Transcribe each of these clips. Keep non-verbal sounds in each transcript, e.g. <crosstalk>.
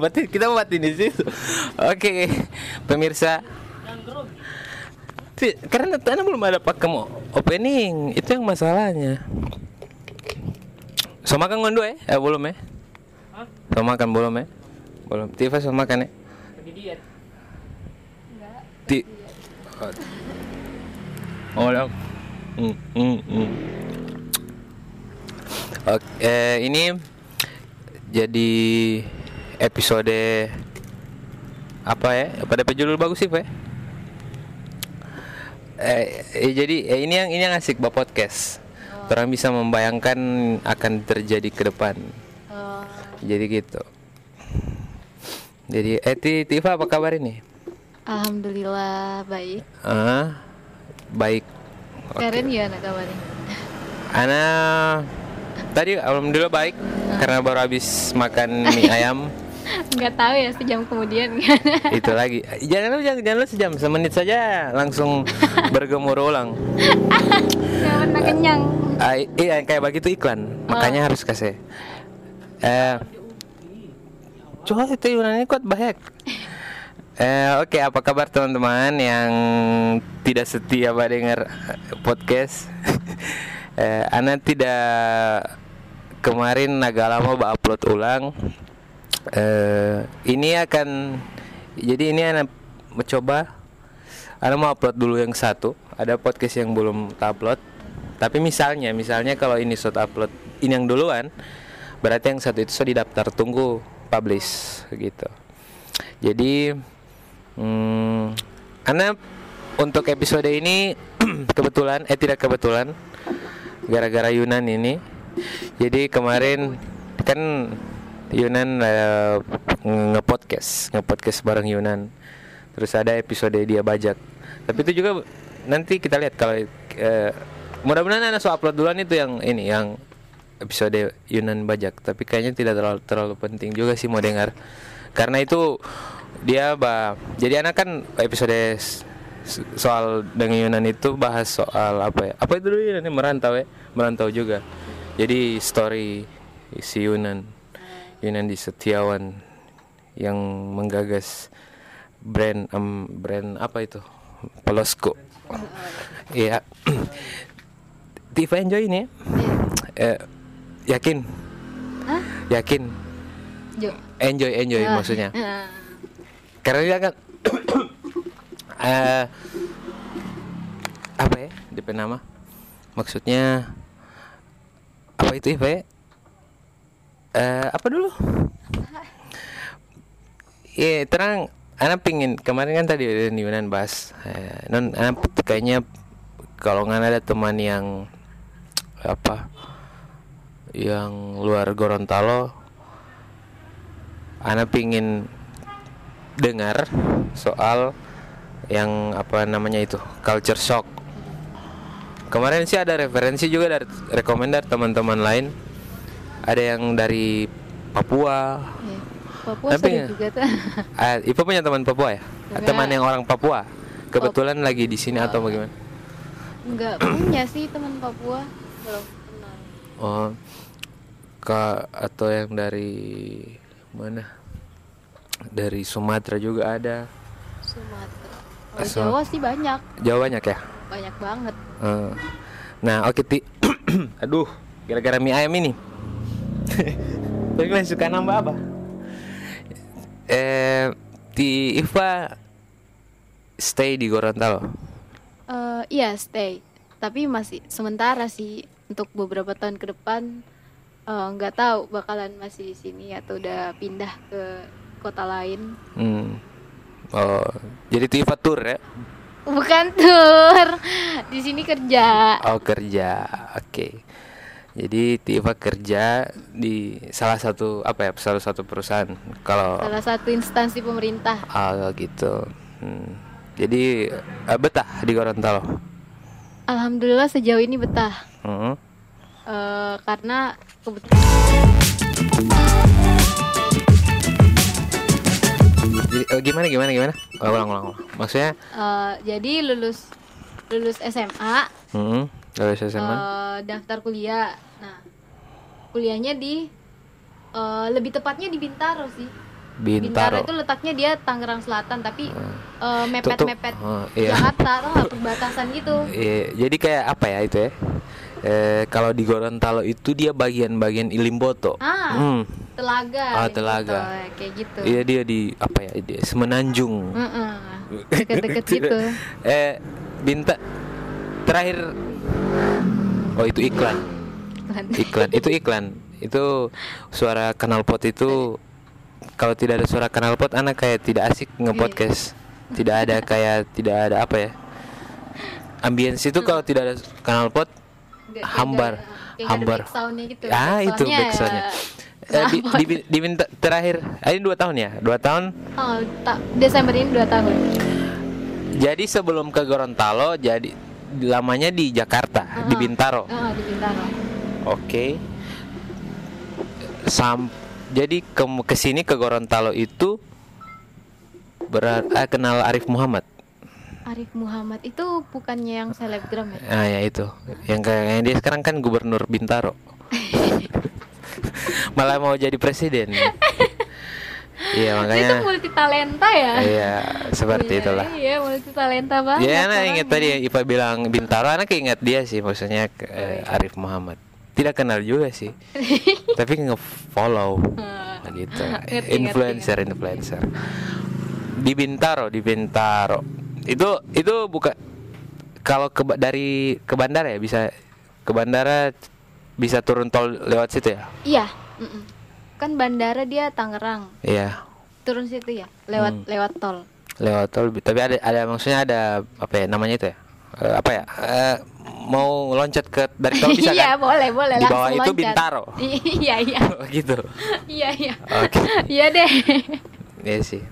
berarti kita mati di situ. Oke, pemirsa. Karena Tana belum ada pakem opening, itu yang masalahnya. So makan ngondo eh? eh belum eh? So makan belum eh? Belum. Tifa so makan eh? Ti. Oh, oh dong. Hmm, hmm, hmm. Oke, eh, ini jadi episode apa ya? Pada judul bagus sih, Pak. Eh, eh, jadi eh, ini yang ini yang asik Bapak podcast. Orang bisa membayangkan akan terjadi ke depan. Oh, Jadi gitu. Jadi eh Ti- Tifa apa kabar ini? Alhamdulillah baik. Ah, baik. Karen gimana kabarnya? Ana tadi alhamdulillah baik karena baru habis makan mie ayam. <laughs> Nggak tahu ya sejam kemudian. <laughs> Itu lagi. Jangan lu jangan, jangan lu sejam semenit saja langsung <laughs> bergemur ulang. Nggak pernah kenyang. I- iya kayak begitu iklan. Makanya harus kasih. Eh coba itu Yunani kuat baik <laughs> eh oke apa kabar teman-teman yang tidak setia pada dengar eh, podcast? Eh Ana tidak kemarin agak lama upload ulang eh ini akan jadi ini Ana mencoba Ana mau upload dulu yang satu. Ada podcast yang belum upload. Tapi misalnya misalnya kalau ini sudah upload ini yang duluan berarti yang satu itu sudah daftar tunggu publish gitu. Jadi hmm, Ana untuk episode ini <clears throat> kebetulan eh tidak kebetulan gara-gara Yunan ini. Jadi kemarin kan Yunan eh, nge-podcast nge-podcast bareng Yunan. Terus ada episode dia bajak. Tapi itu juga nanti kita lihat kalau eh, mudah-mudahan ada so upload duluan itu yang ini yang episode Yunan bajak. Tapi kayaknya tidak terlalu terlalu penting juga sih mau dengar. Karena itu dia bah jadi anak kan episode soal dengan Yunan itu bahas soal apa ya? Apa itu dulu Yunan? Merantau ya? Merantau juga. Jadi story si Yunan Yunan di Setiawan yang menggagas brand em, brand apa itu? Polosko iya. <clears throat> Tifa enjoy ini ya? Eh, yakin? Hah? yakin? Jo. enjoy enjoy Ah. maksudnya? Ah. karena dia kan <clears throat> eh apa ya? DP nama maksudnya apa itu Iva ya eh apa dulu Iya terang Anak pingin kemarin kan tadi ada Yunan bahas eh, non anak kayaknya kalau nggak ada teman yang apa yang luar Gorontalo Ana pingin dengar soal yang apa namanya itu culture shock. Kemarin sih ada referensi juga dari rekomendar teman-teman lain. Ada yang dari Papua. Iya. Papua Tapi ya. juga tuh. <laughs> Ipa punya teman Papua ya? Enggak. Teman yang orang Papua. Kebetulan lagi di sini atau bagaimana? Enggak <clears throat> punya sih teman Papua. Belum kenal. Oh, ka atau yang dari mana? Dari Sumatera juga ada. Sumatera. Oh, So- Jawa sih banyak. Jawa banyak ya? Banyak banget. Eh, nah, oke ti. <clears throat> Aduh, gara-gara mie ayam ini. Tapi kalian suka nambah apa? Eh, ti Iva stay di Gorontalo. Eh, iya stay. Tapi masih sementara sih untuk beberapa tahun ke depan eh, nggak tahu bakalan masih di sini atau udah pindah ke kota lain. Hmm. Oh, jadi ti Iva tour ya? Bukan tur. Di sini kerja. Oh kerja, oke. Jadi Tifa kerja di salah satu apa ya salah satu perusahaan. Kalau Salah satu instansi pemerintah. ah gitu. Hmm. Jadi eh, betah di Gorontalo. Alhamdulillah sejauh ini betah. Hmm. Eh, karena kebetulan Jadi eh, gimana gimana gimana? Ulang ulang. ulang. Maksudnya, eh, jadi lulus lulus SMA hmm, dari SMA. eh, daftar kuliah. Nah, kuliahnya di Eh, lebih tepatnya di Bintaro sih. Bintaro. itu letaknya dia Tangerang Selatan tapi Tutup. mepet-mepet Oh, iya. Jakarta tuh perbatasan gitu. Iya, jadi kayak apa ya itu ya? Eh, kalau di Gorontalo itu dia bagian-bagian Ilimboto. Ah, Hmm. telaga. Ah, gitu, telaga. kayak gitu. Iya dia di apa ya? Di Semenanjung. Mm-mm. Deket-deket gitu. <laughs> Eh, Binta terakhir Oh, itu iklan. <laughs> Iklan. itu iklan. Itu suara knalpot itu kalau tidak ada suara knalpot anak kayak tidak asik nge-podcast. <laughs> Tidak ada kayak tidak ada apa ya? Ambience itu kalau tidak ada knalpot hambar hambar gitu. ah itu Backsoundnya ya Eh, di, di, di minta terakhir ah, ini dua tahun ya dua tahun Oh, ta- Desember ini 2 tahun. jadi sebelum ke Gorontalo jadi lamanya di Jakarta di Ah. Bintaro Oh, di Bintaro. oke sam jadi ke ke sini ke Gorontalo itu berat ah, kenal Arif Muhammad Arif Muhammad itu bukannya yang selebgram ya? ah ya itu yang kayak dia sekarang kan gubernur Bintaro <laughs> malah mau jadi presiden <laughs> iya Itu makanya multi talenta ya? iya seperti Iya, itulah Iya, multi talenta banget. ya anak orangnya. ingat tadi Ipa bilang Bintaro anak ingat dia sih maksudnya ke- eh, Arif Muhammad tidak kenal juga sih <laughs> tapi nge-follow Hmm. gitu <laughs> Ngerti, influencer influencer di Bintaro di Bintaro itu itu buka kalau ke dari ke bandara ya bisa ke bandara bisa turun tol lewat situ ya Iya. mm-mm. Kan bandara dia Tangerang. iya Turun situ ya, lewat Hmm. lewat tol. lewat tol tapi ada ada maksudnya ada apa ya namanya itu ya Eh, apa ya Eh, mau loncat ke dari tol bisa <laughs> Iya, kan boleh, boleh Di bawah itu loncat. Bintaro. <laughs> Iya, iya. <laughs> Oh, gitu Iya, iya. Oke. Iya deh. Iya sih.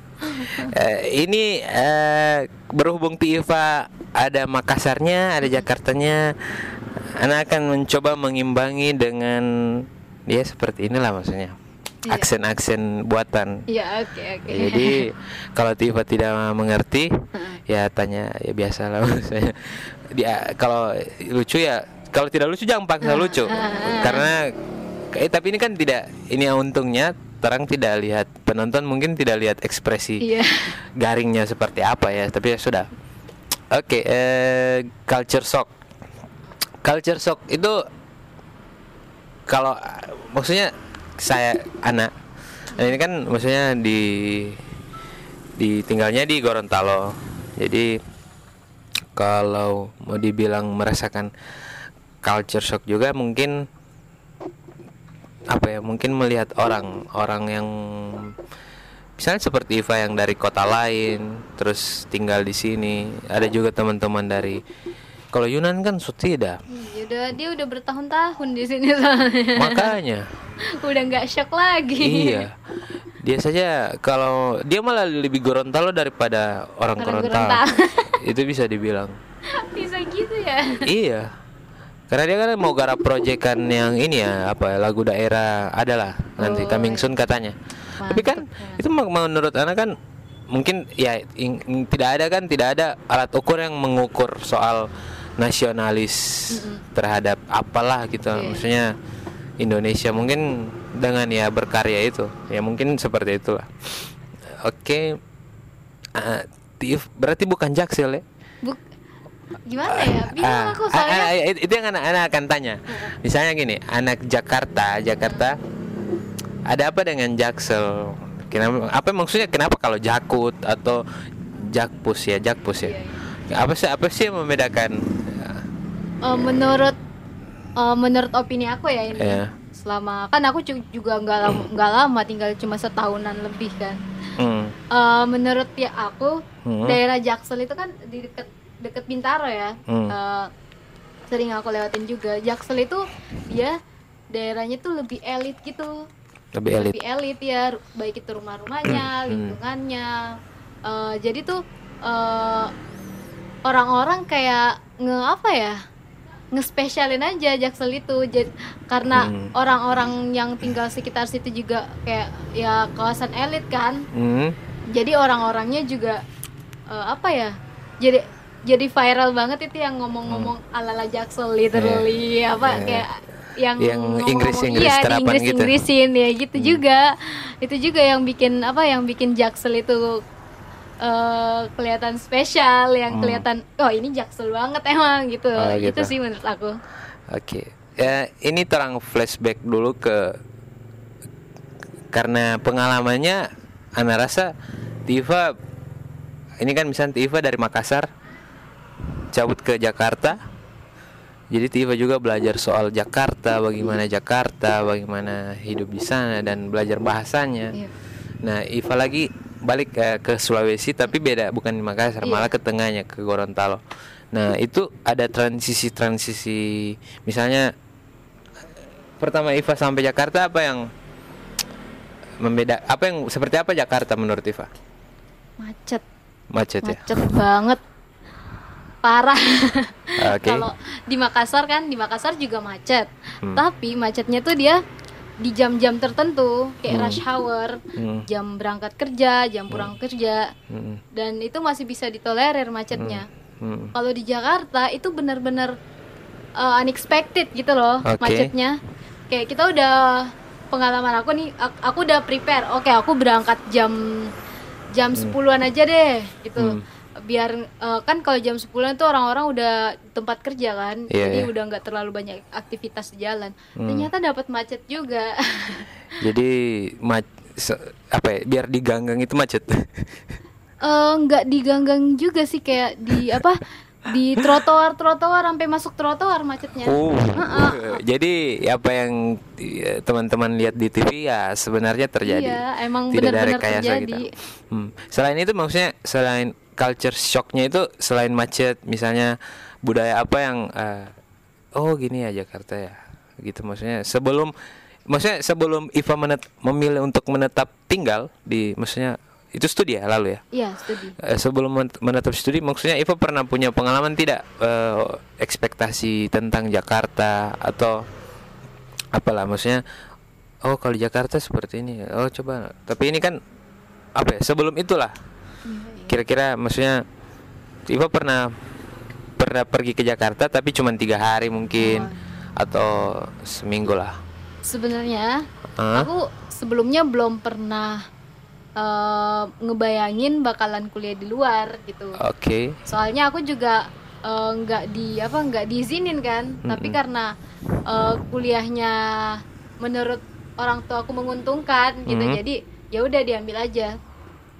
Eh, ini eh, berhubung Tifa ada Makassarnya, ada Jakartanya, Anak akan mencoba mengimbangi dengan ya seperti inilah maksudnya. Iya. Aksen-aksen buatan. Iya, oke, oke. Jadi <laughs> kalau Tifa tidak mengerti, ya tanya ya biasa lah maksudnya. <laughs> Dia kalau lucu ya kalau tidak lucu jangan paksa lucu. Karena eh, tapi ini kan tidak ini untungnya terang tidak lihat penonton mungkin tidak lihat ekspresi Iya. garingnya seperti apa ya tapi ya sudah oke eh, culture shock culture shock itu kalau maksudnya saya anak nah ini kan maksudnya di di tinggalnya di Gorontalo. Jadi kalau mau dibilang merasakan culture shock juga mungkin apa ya mungkin melihat orang orang yang misalnya seperti Iva yang dari kota lain terus tinggal di sini. Ada juga teman-teman dari kalau Yunan kan tidak Iya, udah dia udah bertahun-tahun di sini soalnya. makanya. <laughs> Udah nggak shock lagi. iya. Dia saja kalau dia malah lebih Gorontalo daripada orang, Orang Gorontalo. Gorontalo. <laughs> itu bisa dibilang. Bisa gitu ya. iya. Karena dia kan mau garap proyekan yang ini ya apa ya, lagu daerah adalah nanti Oh, coming soon katanya. Tapi kan Mantap, itu me- menurut anak kan mungkin ya ing- ing- tidak ada kan tidak ada alat ukur yang mengukur soal nasionalis terhadap apalah gitu Iya. maksudnya Indonesia mungkin dengan ya berkarya itu ya mungkin seperti itulah oke Ah, Tiff, berarti bukan Jaksel ya Buk gimana ya? Bingung Ah, aku ah, soalnya. ah, itu itu yang anak-anak akan tanya. Misalnya gini, anak Jakarta, Jakarta, ada apa dengan Jaksel? Kenapa? Apa maksudnya? Kenapa kalau Jakut atau Jakpus ya, Jakpus ya? Apa sih? Apa sih yang membedakan? Eh, menurut eh, menurut opini aku ya ini Iya. selama kan aku ju- juga nggak lama, nggak lama tinggal cuma setahunan lebih kan Hmm. Eh, menurut ya aku Hmm. daerah Jaksel itu kan di deket deket Bintaro ya Hmm. Eh, sering aku lewatin juga Jaksel itu dia daerahnya tuh lebih elit gitu Lebih elit. lebih elit ya baik itu rumah-rumahnya Hmm. lingkungannya Eh, jadi tuh eh, orang-orang kayak nge apa ya ngespesialin aja Jaksel itu Jad- karena Hmm. orang-orang yang tinggal sekitar situ juga kayak ya kawasan elit kan Hmm. jadi orang-orangnya juga eh, apa ya jadi jadi viral banget itu yang ngomong-ngomong ala-ala Jaksel literally apa Iya. kayak yang Yang ngomong-ngomong, Inggris-Inggris iya, terapan Inggris gitu. Inggrisin ya gitu juga. Itu juga yang bikin apa yang bikin Jaksel itu eh, kelihatan spesial yang kelihatan oh ini Jaksel banget emang gitu. Oh, itu gitu. sih menurut aku. Oke, ya ini terang flashback dulu ke karena pengalamannya, Ana rasa Tifa ini kan misalnya Tifa dari Makassar cabut ke Jakarta, jadi Tifa juga belajar soal Jakarta, bagaimana Jakarta, bagaimana hidup di sana dan belajar bahasanya. Iya. Nah, Iva lagi balik ke, ke Sulawesi tapi beda bukan di Makassar, Iya. malah ke tengahnya ke Gorontalo. Nah, itu ada transisi-transisi misalnya pertama Iva sampai Jakarta apa yang membeda apa yang seperti apa Jakarta menurut Iva? macet Macet ya. macet banget parah Oke. kalau di Makassar kan di Makassar juga macet Hmm. tapi macetnya tuh dia di jam-jam tertentu kayak Hmm. rush hour Hmm. jam berangkat kerja jam pulang kerja Hmm. dan itu masih bisa ditolerir macetnya Hmm. kalau di Jakarta itu benar-benar uh, unexpected gitu loh Oke. macetnya kayak kita udah pengalaman aku nih ak- aku udah prepare oke aku berangkat jam jam 10-an aja deh gitu Hmm. Biar uh, kan kalau jam 10-an tuh orang-orang udah di tempat kerja kan Iya, jadi iya. udah nggak terlalu banyak aktivitas di jalan Hmm. ternyata dapat macet juga <laughs> Jadi ma- se- apa ya? Biar diganggang itu macet. <laughs> Eh, nggak diganggang juga sih kayak di apa di trotoar trotoar sampai masuk trotoar macetnya Oh, Heeh. jadi apa yang eh, teman-teman lihat di TV ya sebenarnya terjadi. Iya, emang Tidak ada benar-benar rekayasa terjadi. kita. Hmm. Selain itu maksudnya selain culture shocknya itu selain macet, misalnya budaya apa yang eh, oh gini ya Jakarta ya, gitu maksudnya sebelum maksudnya sebelum Iva menet- memilih untuk menetap tinggal di maksudnya itu studi ya lalu ya. Iya, studi. Eh, sebelum men- menetap studi maksudnya Iva pernah punya pengalaman tidak eh, ekspektasi tentang Jakarta atau apalah maksudnya oh kalau Jakarta seperti ini oh coba tapi ini kan apa ya sebelum itulah kira-kira maksudnya Iva pernah pernah pergi ke Jakarta tapi cuma tiga hari mungkin atau seminggu lah Sebenarnya Hah? aku sebelumnya belum pernah eh, ngebayangin bakalan kuliah di luar gitu. oke Soalnya aku juga eh, nggak di apa nggak diizinin kan, tapi karena eh, kuliahnya menurut orang tua aku menguntungkan gitu, Mhm. jadi ya udah diambil aja.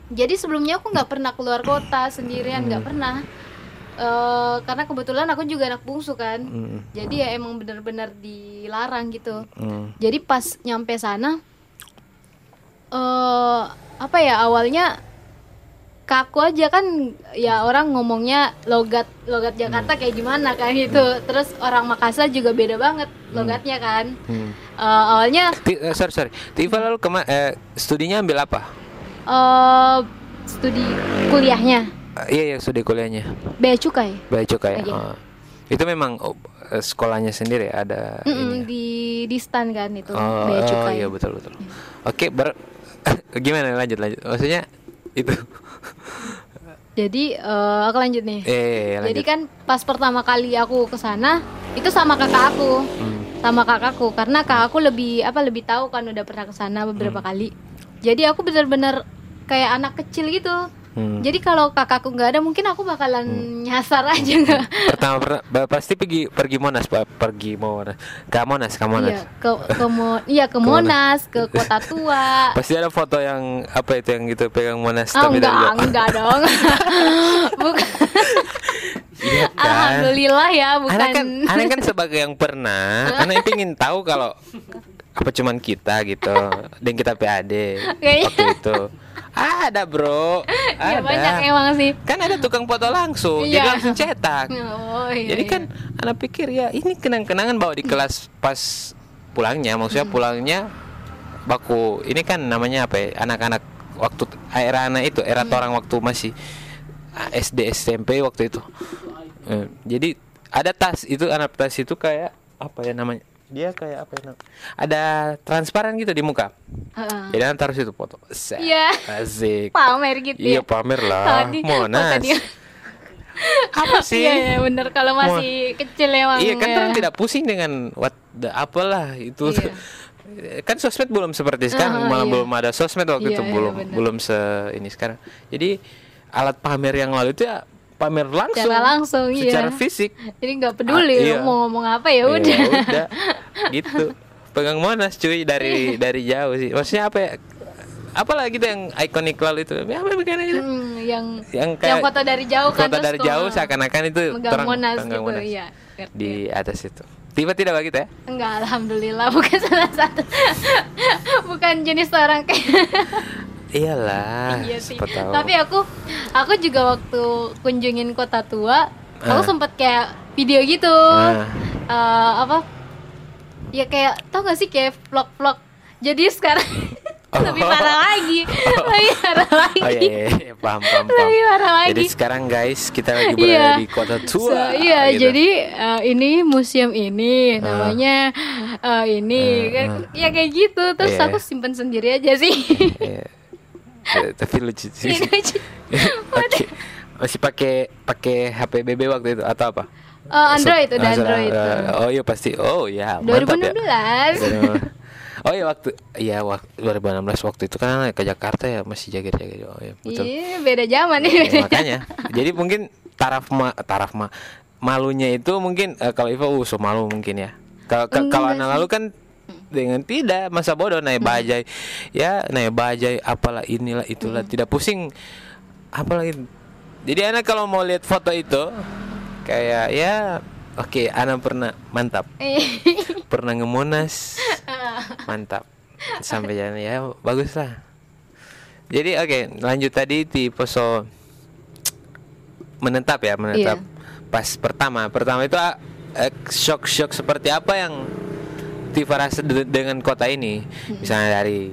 Jadi sebelumnya aku nggak pernah keluar kota sendirian, nggak pernah. Eh, karena kebetulan aku juga anak bungsu kan, Hmm, jadi ya emang benar-benar dilarang gitu. hmm, Jadi pas nyampe sana, eh apa ya awalnya kaku aja kan ya orang ngomongnya logat logat Jakarta kayak gimana kan gitu. Terus orang Makassar juga beda banget logatnya kan. hmm. Eh, awalnya Ti- eh, sorry sorry Tifa lalu kema eh, studinya ambil apa eh studi kuliahnya Eh, iya iya studi kuliahnya bea cukai. Bea cukai. Iya. Oh. Itu memang oh, eh, sekolahnya sendiri ada Mm-mm, ini. ya? di di stan kan itu Oh, bea oh, cukai. iya betul betul. Oke, ber <laughs> gimana lanjut lanjut. Maksudnya itu. Jadi eh, aku lanjut nih. Iya, iya, Jadi lanjut. kan pas pertama kali aku ke sana itu sama kakak aku. Hmm. Sama kakakku karena kakakku lebih apa lebih tahu kan udah pernah ke sana Hmm. beberapa kali. Jadi aku benar-benar kayak anak kecil gitu. Hmm. Jadi kalau kakakku nggak ada mungkin aku bakalan nyasar <laughs> aja nggak? Pertama ba- pasti pergi pergi Monas, Pak. Pergi Monas. Ke Monas, ke Monas. Iya ke ke Mo- iya ke Ke Monas, ke Kota Tua. <laughs> Pasti ada foto yang apa itu yang gitu pegang Monas Oh tapi enggak, dari jauh. enggak dong. <laughs> Bukan. Iya kan? Alhamdulillah ya, bukan. Anak kan, anak kan sebagai yang pernah, anak pengen tahu kalau apa cuman kita gitu, dan kita PAD Kayaknya. waktu itu. Ada bro, <laughs> Iya ada. banyak emang sih. Kan ada tukang foto langsung, jadi Iya. langsung cetak. Oh, iya, jadi iya. kan anak pikir ya ini kenang-kenangan bawa di kelas pas pulangnya, maksudnya Hmm. pulangnya baku. Ini kan namanya apa ya? Anak-anak waktu era anak itu, era Hmm. orang waktu masih ah, SD SMP waktu itu. Eh, jadi ada tas itu anak tas itu kayak apa ya namanya? Dia kayak apa ya? Ada transparan gitu di muka. Heeh. Jadi taruh situ foto. Set. Iya. Asik. pamer gitu Iya ya. pamer lah. Tadi- Monas. tadi. <laughs> apa sih Iya, iya bener kalau masih kecil emang. Iya kan ya. orang tidak pusing dengan what the apalah itu. Iya. <laughs> kan sosmed belum seperti sekarang, Ah, malah iya. belum ada sosmed waktu Iya, itu iya, belum benar. belum se ini sekarang. Jadi alat pamer yang lalu itu ya pamer langsung. Secara langsung, iya. Secara fisik. Jadi nggak peduli Ah, iya. mau ngomong apa ya Ya udah. udah. <laughs> gitu. Pegang Monas cuy dari dari jauh sih. Maksudnya apa ya? Apalah gitu yang ikonik lalu itu. Ya apa begini gitu. Hmm, yang Yang yang kayak foto dari jauh kan Foto dari jauh seakan-akan itu megang terang- Monas gitu, Monas. iya. ngerti. di atas itu. Tiba tidak begitu ya? Enggak, alhamdulillah <laughs> bukan salah satu. bukan jenis orang kayak Iyalah, iya sih. tahu. Tapi aku aku juga waktu kunjungin kota tua, aku Ah. sempet kayak video gitu. Nah. Eh, apa? Ya kayak tau gak sih kayak vlog-vlog. Jadi sekarang <laughs> <laughs> Oh. lebih parah lagi. lebih parah lagi. Oh iya, iya, paham, paham, paham. Lebih parah lagi. Jadi sekarang guys, kita lagi berada Iya. di kota tua. So, iya, gitu. jadi eh, ini museum ini Ah. namanya eh, ini kan ah. ya kayak gitu. Terus Iya. aku simpen sendiri aja sih. Iya. Tapi lucu sih. Iya, <laughs> lucu. Pakai masih pakai pakai HP BB waktu itu atau apa? Eh, Android So- udah ah, Android. eh, Oh iya pasti. Oh ya, mantap ya. 2016. Oh iya waktu iya waktu 2016 waktu itu kan ke Jakarta ya masih jaga-jaga. Oh iya, betul. Iya, beda zaman nih. Ya, beda. makanya. Jadi mungkin taraf ma taraf ma malunya itu mungkin eh, kalau Iva uh so malu mungkin ya. Kalau ka- kalau anak lalu kan dengan tidak masa bodoh naik bajai. Ya naik bajai apalah inilah itulah tidak pusing. Apalagi jadi anak kalau mau lihat foto itu kayak ya oke anak pernah mantap. <laughs> Pernah ngemonas <laughs> mantap. Sampai jalan ya bagus lah jadi oke lanjut tadi di poso menetap ya menetap. Pas pertama pertama itu ah, eh, shock shock seperti apa yang De- dengan kota ini misalnya dari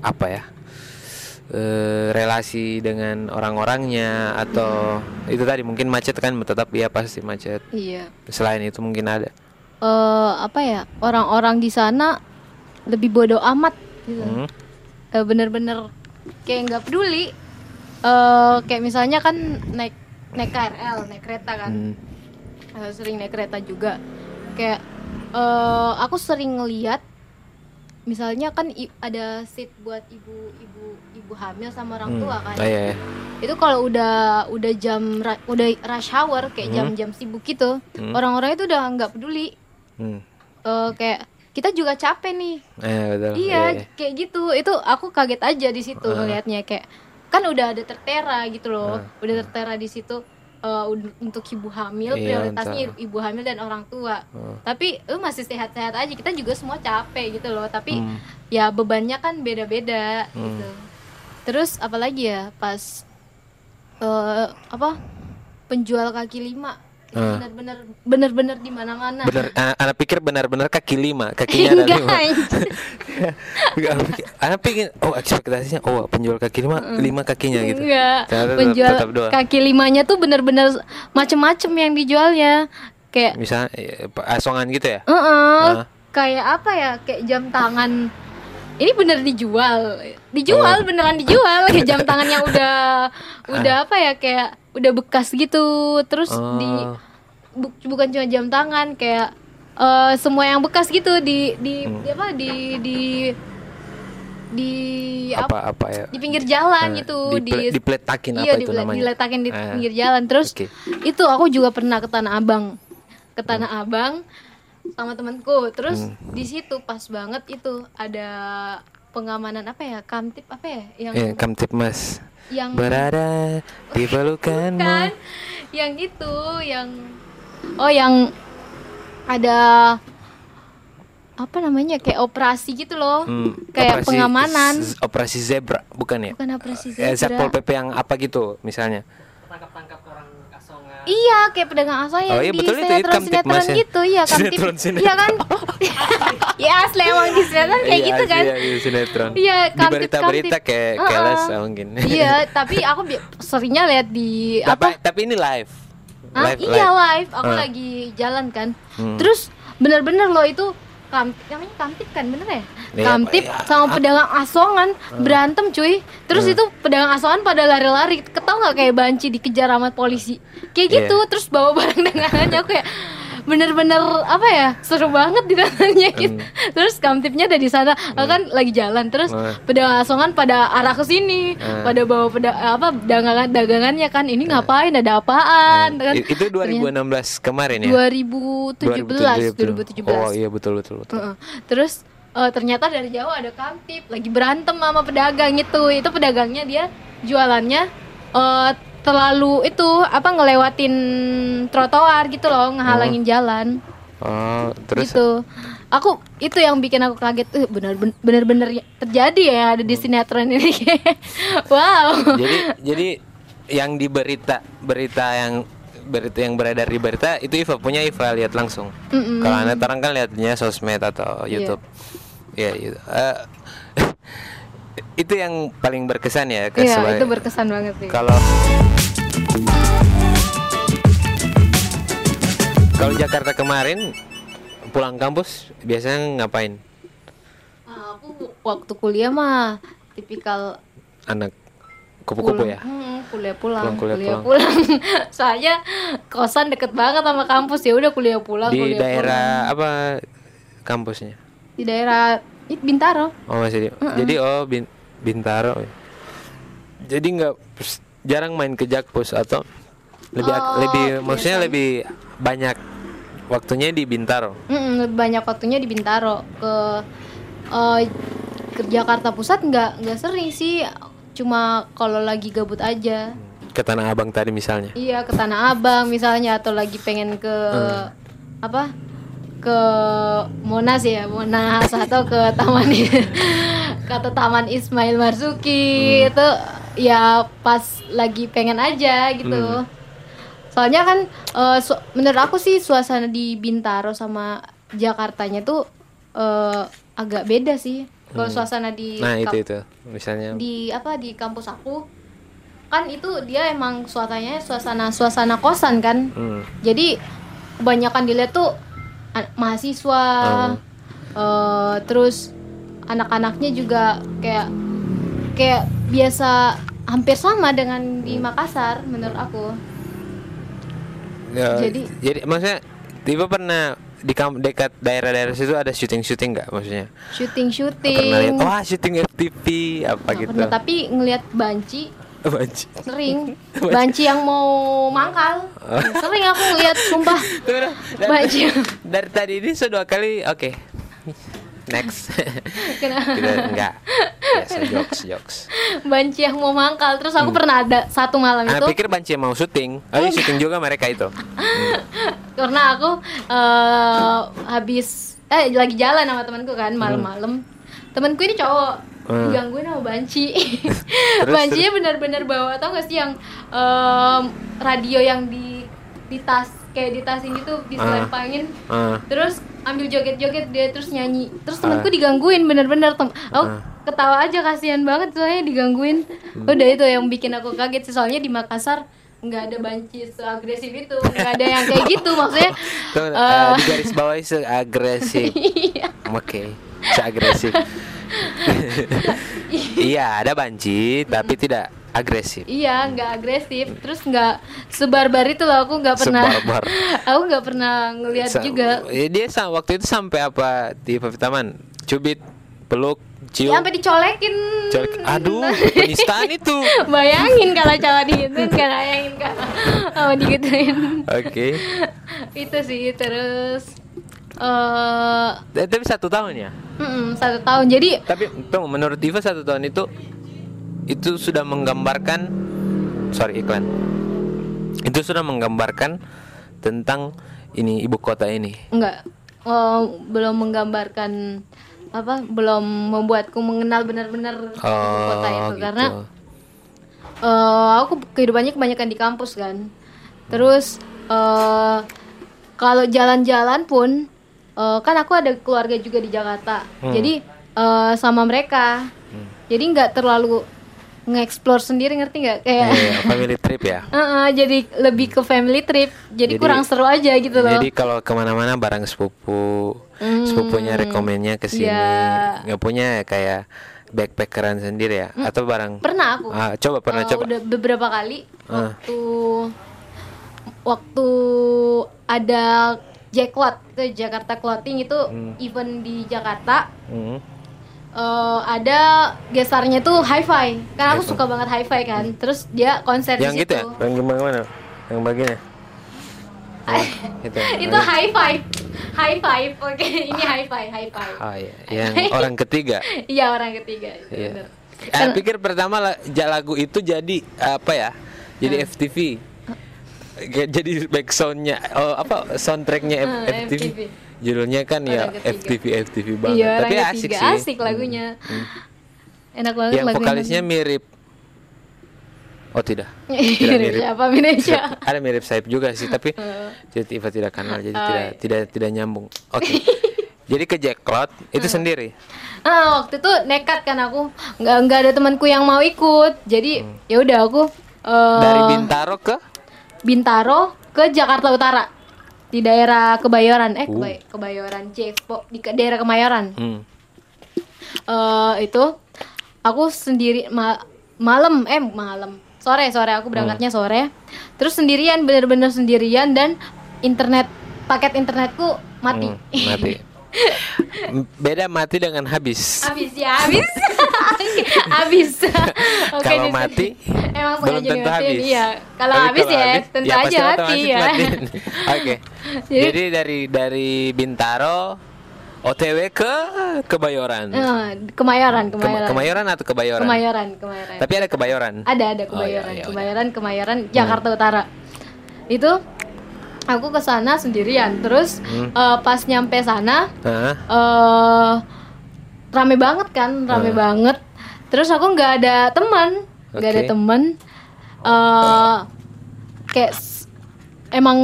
apa ya eh, relasi dengan orang-orangnya atau itu tadi mungkin macet kan tetap ya pasti macet Iya. selain itu mungkin ada Eh, apa ya? Orang-orang di sana lebih bodoh amat gitu. Hmm. Bener-bener kayak nggak peduli. Eh, kayak misalnya kan naik naik KRL, naik kereta kan. Hmm. Sering naik kereta juga. Kayak eh aku sering ngeliat misalnya kan i- ada seat buat ibu-ibu ibu hamil sama orang Hmm. tua kan. Oh, iya, iya. Itu kalau udah udah jam ra- udah rush hour kayak Hmm. jam-jam sibuk gitu, Hmm. orang-orang itu udah nggak peduli. Hmm. Eh, kayak kita juga capek nih. Eh, betul. Iya, iya. kayak gitu. Itu aku kaget aja di situ ngelihatnya kayak kan udah ada tertera gitu loh. Ah. Udah tertera di situ eh, ud- untuk ibu hamil Iya, prioritasnya entah. ibu hamil dan orang tua. Oh. Tapi lu masih sehat-sehat aja. Kita juga semua capek gitu loh. Tapi Hmm. ya bebannya kan beda-beda Hmm. gitu. Terus apalagi ya pas eh apa penjual kaki lima itu Ah. benar-benar benar-benar di mana-mana. Bener, anak, anak pikir benar-benar kaki lima, kakinya ada Enggak, lima. <laughs> Enggak, anak pikir, oh ekspektasinya, oh penjual kaki lima, lima kakinya gitu. Enggak. Tetap- Penjual tetap dua. kaki limanya tuh bener-bener macem-macem yang dijualnya. Kayak Misalnya eh, asongan gitu ya? Heeh. Ah. Kayak apa ya? Kayak jam tangan. Ini bener dijual. Dijual Oh. beneran dijual kayak jam tangan yang <laughs> udah udah apa ya kayak udah bekas gitu. Terus di Oh. bu- bukan cuma jam tangan kayak eh, semua yang bekas gitu di di, Hmm. di apa di di di apa, apa apa ya? di pinggir jalan Eh, gitu diple- dipletakin iya, apa itu dile- namanya? diletakin di Eh, pinggir jalan terus oke. itu aku juga pernah ke Tanah Abang ke Tanah Abang sama temanku terus Hmm. di situ pas banget itu ada pengamanan apa ya kamtip apa ya yang Eh, kamtip mas yang berada di <laughs> pelukanmu. kan yang itu yang oh yang ada apa namanya kayak operasi gitu loh Hmm, kayak operasi- pengamanan operasi zebra bukan ya? bukan operasi Eh, Satpol zebra PP yang apa gitu misalnya? tangkap-tangkap orang asongan iya kayak pedagang asal yang Oh, iya, di betul itu, itu sinetron sinetron ya. gitu ya kamtip Sinetron, sinetron. iya kan <laughs> ya asli emang di sinetron kayak Iya, gitu kan Iya, iya, sinetron. Iya, Di berita-berita kayak kelas ah, mungkin. iya <laughs> tapi aku seringnya lihat di tapi, apa tapi ini live. Ah, live, iya live. live, aku Ah. lagi jalan kan. Hmm. Terus bener-bener loh itu kamtip namanya kamtip kan bener ya? Iya, kamtip ya. sama pedagang asongan berantem cuy. Terus Hmm. itu pedagang asongan pada lari-lari ketawa tau nggak kayak banci dikejar sama polisi kayak Iya. gitu terus bawa barang <laughs> dagangannya aku kayak bener-bener apa ya seru banget di dalamnya gitu. Terus kamtipnya ada di sana. Aku kan lagi jalan terus Hmm. pedagang asongan pada arah ke sini. Hmm. pada bawa peda apa dagangan dagangannya kan ini ngapain ada apaan? Kan. I- itu 2016 kemarin ya? 2017 2017 oh iya betul betul betul. Heeh. Terus eh, ternyata dari jauh ada kamtip lagi berantem sama pedagang itu. Itu pedagangnya dia jualannya eh, terlalu itu apa ngelewatin trotoar gitu loh, ngehalangin jalan oh terus gitu. Aku itu yang bikin aku kaget. Eh, bener bener bener terjadi ya ada di sinetron ini. <laughs> wow. jadi jadi yang di berita berita yang berita yang beredar di berita itu Iva punya Iva lihat langsung Mm-mm. kalau anda orang kan lihatnya sosmed atau Iya. YouTube ya gitu. Eh, <laughs> itu yang paling berkesan ya ke Iya, sebagai- itu berkesan banget sih. kalau kalau Jakarta kemarin pulang kampus biasanya ngapain aku waktu kuliah mah tipikal anak kupu-kupu ya Hmm, kuliah pulang, Pulang, kuliah kuliah, pulang. pulang. <laughs> Soalnya kosan deket banget sama kampus ya udah kuliah pulang. di kuliah daerah pulang. apa kampusnya di daerah Bintaro. Oh masih di, jadi oh bin, Bintaro. Jadi nggak jarang main ke Jakpus atau lebih Oh, lebih maksudnya lebih banyak waktunya di Bintaro. Mm-mm, lebih banyak waktunya di Bintaro ke eh, ke Jakarta Pusat nggak nggak sering sih. Cuma kalau lagi gabut aja. Ke Tanah Abang tadi misalnya. Iya ke Tanah Abang misalnya atau lagi pengen ke apa ke Monas ya Monas atau ke Taman kata Taman Ismail Marzuki. Itu ya pas lagi pengen aja gitu. Soalnya kan eh, su- menurut aku sih suasana di Bintaro sama Jakartanya tuh eh, agak beda sih. Kalau suasana di Nah itu itu. Misalnya. di apa di kampus aku kan itu dia emang suasananya suasana suasana kosan kan. Hmm. jadi kebanyakan dilihat tuh mahasiswa eh, terus anak-anaknya juga kayak kayak biasa hampir sama dengan di Makassar menurut aku Ya, Jadi- jadi maksudnya tiba pernah di kam- dekat daerah-daerah situ ada syuting-syuting nggak maksudnya? syuting syuting Pernah lihat wah syuting FTV apa gitu. pernah tapi ngelihat banci Banci. sering. Banci. Yang mau mangkal sering aku ngeliat sumpah. Banci. dari tadi ini sudah dua kali oke. Next. Kenapa? enggak. Biasa jokes jokes. Banci yang mau mangkal terus aku pernah ada satu malam ah itu. pikir banci mau syuting. Oh iya, syuting juga mereka itu. <laughs> Karena aku eh, habis eh lagi jalan sama temanku kan malam-malam. Temanku ini cowok Hmm. digangguin sama banci. <laughs> <laughs> Terus, bancinya benar-benar bawa tau gak sih yang em, radio yang di di tas kayak di tas ini tuh diselempangin. Ah, terus ambil joget-joget dia terus nyanyi. Terus temanku digangguin bener-bener tem aku Ah. ketawa aja kasihan banget soalnya digangguin. Hmm. udah itu yang bikin aku kaget sih soalnya di Makassar nggak ada banci seagresif itu nggak ada yang kayak gitu maksudnya <laughs> tuh, eh, eh, di garis bawah seagresif. Iya. Oke <laughs> seagresif <laughs> iya ada banci tapi tidak agresif. Iya nggak agresif. Terus nggak sebarbar itu loh aku nggak pernah. Sebarbar. <laughs> aku nggak pernah ngelihat Sa- juga. ya, dia waktu itu sampai apa di Taman cubit peluk cium. Ya sampai dicolekin. Colek. aduh penistaan itu. Bayangin kalau cowok digituin kan bayangin kalau oh, digituin oke. Itu sih terus eh Eh, tapi satu tahun ya? mm-mm, satu tahun. Jadi tapi tunggu menurut Diva satu tahun itu itu sudah menggambarkan sorry iklan. Itu sudah menggambarkan tentang ini ibu kota ini. Enggak. Eh, belum menggambarkan apa belum membuatku mengenal benar-benar ibu kota itu. gitu. karena eh, aku kehidupannya kebanyakan di kampus kan. Terus eh, kalau jalan-jalan pun eh, kan aku ada keluarga juga di Jakarta. Hmm. jadi eh, sama mereka. Jadi nggak terlalu nge-explore sendiri ngerti nggak? Kayak Eh, family trip ya? <laughs> Heeh, jadi lebih ke family trip. Jadi, Jadi- kurang seru aja gitu loh. Jadi kalau ke mana-mana bareng sepupu, Hmm, sepupunya rekomennya ke sini. iya. Nggak punya ya kayak backpackeran sendiri ya? Atau bareng? Pernah aku. Ah, coba pernah Eh, coba. Udah beberapa kali. Ah. waktu waktu ada Jacklot itu Jakarta Clothing itu Hmm. event di Jakarta. Hmm. eh, ada gestarnya tuh hi-fi. Karena aku suka banget hi-fi kan. Terus dia konser yang di gitu situ. Ya yang gimana? Mana yang bagiannya? <laughs> Oh, itu itu high five high five oke ini high five high five oh, iya. yang orang ketiga? <laughs> Iya orang ketiga. Iya. bener. Eh, pikir pertama lagu itu jadi apa ya? Jadi FTV. Jadi backsoundnya, oh apa soundtracknya F- Ah, FTV. FTV. Judulnya kan ya Orang ketiga. FTV FTV banget. iya Tapi asik sih. asik lagunya enak banget Yang lagunya. vokalisnya mirip. Oh tidak. Mirip <laughs> Tidak mirip. siapa siapa Ada mirip Saib juga sih, tapi <laughs> jadi Tifa tidak kenal, jadi Oh, tidak iya. tidak tidak nyambung. Oke. <laughs> jadi ke Jacklot itu Hmm. sendiri. Ah, waktu itu nekat kan aku nggak nggak ada temanku yang mau ikut jadi ya udah aku Hmm. Dari Bintaro ke Bintaro ke Jakarta Utara. Di daerah Kebayoran. Eh Uh. Kebay- Kebayoran C Expo. Di ke- daerah Kemayoran. Hmm. eh itu aku sendiri ma- malam. Eh malam. Sore sore. Aku berangkatnya Hmm. sore. Terus sendirian bener-bener sendirian dan internet paket internetku mati. Hmm, mati. <laughs> Beda mati dengan habis. habis ya habis <laughs> habis <laughs> Oke, Kalau mati, emang belum tentu dimatiin, habis. iya kalau Tapi habis kalau ya habis, tentu ya aja mati ya. <laughs> Oke. Jadi- Jadi dari dari Bintaro OTW ke Kebayoran. Eh, Kemayoran Ke- Kemayoran Kemayoran atau Kebayoran? Kemayoran Kemayoran Tapi ada Kebayoran. ada ada Oh, iya, Kebayoran iya, iya. Kemayoran Jakarta Utara itu aku ke sana sendirian terus Hmm. eh, pas nyampe sana Hah? eh rame banget kan rame Hmm. banget terus aku nggak ada teman nggak ada Oke. teman eh kayak emang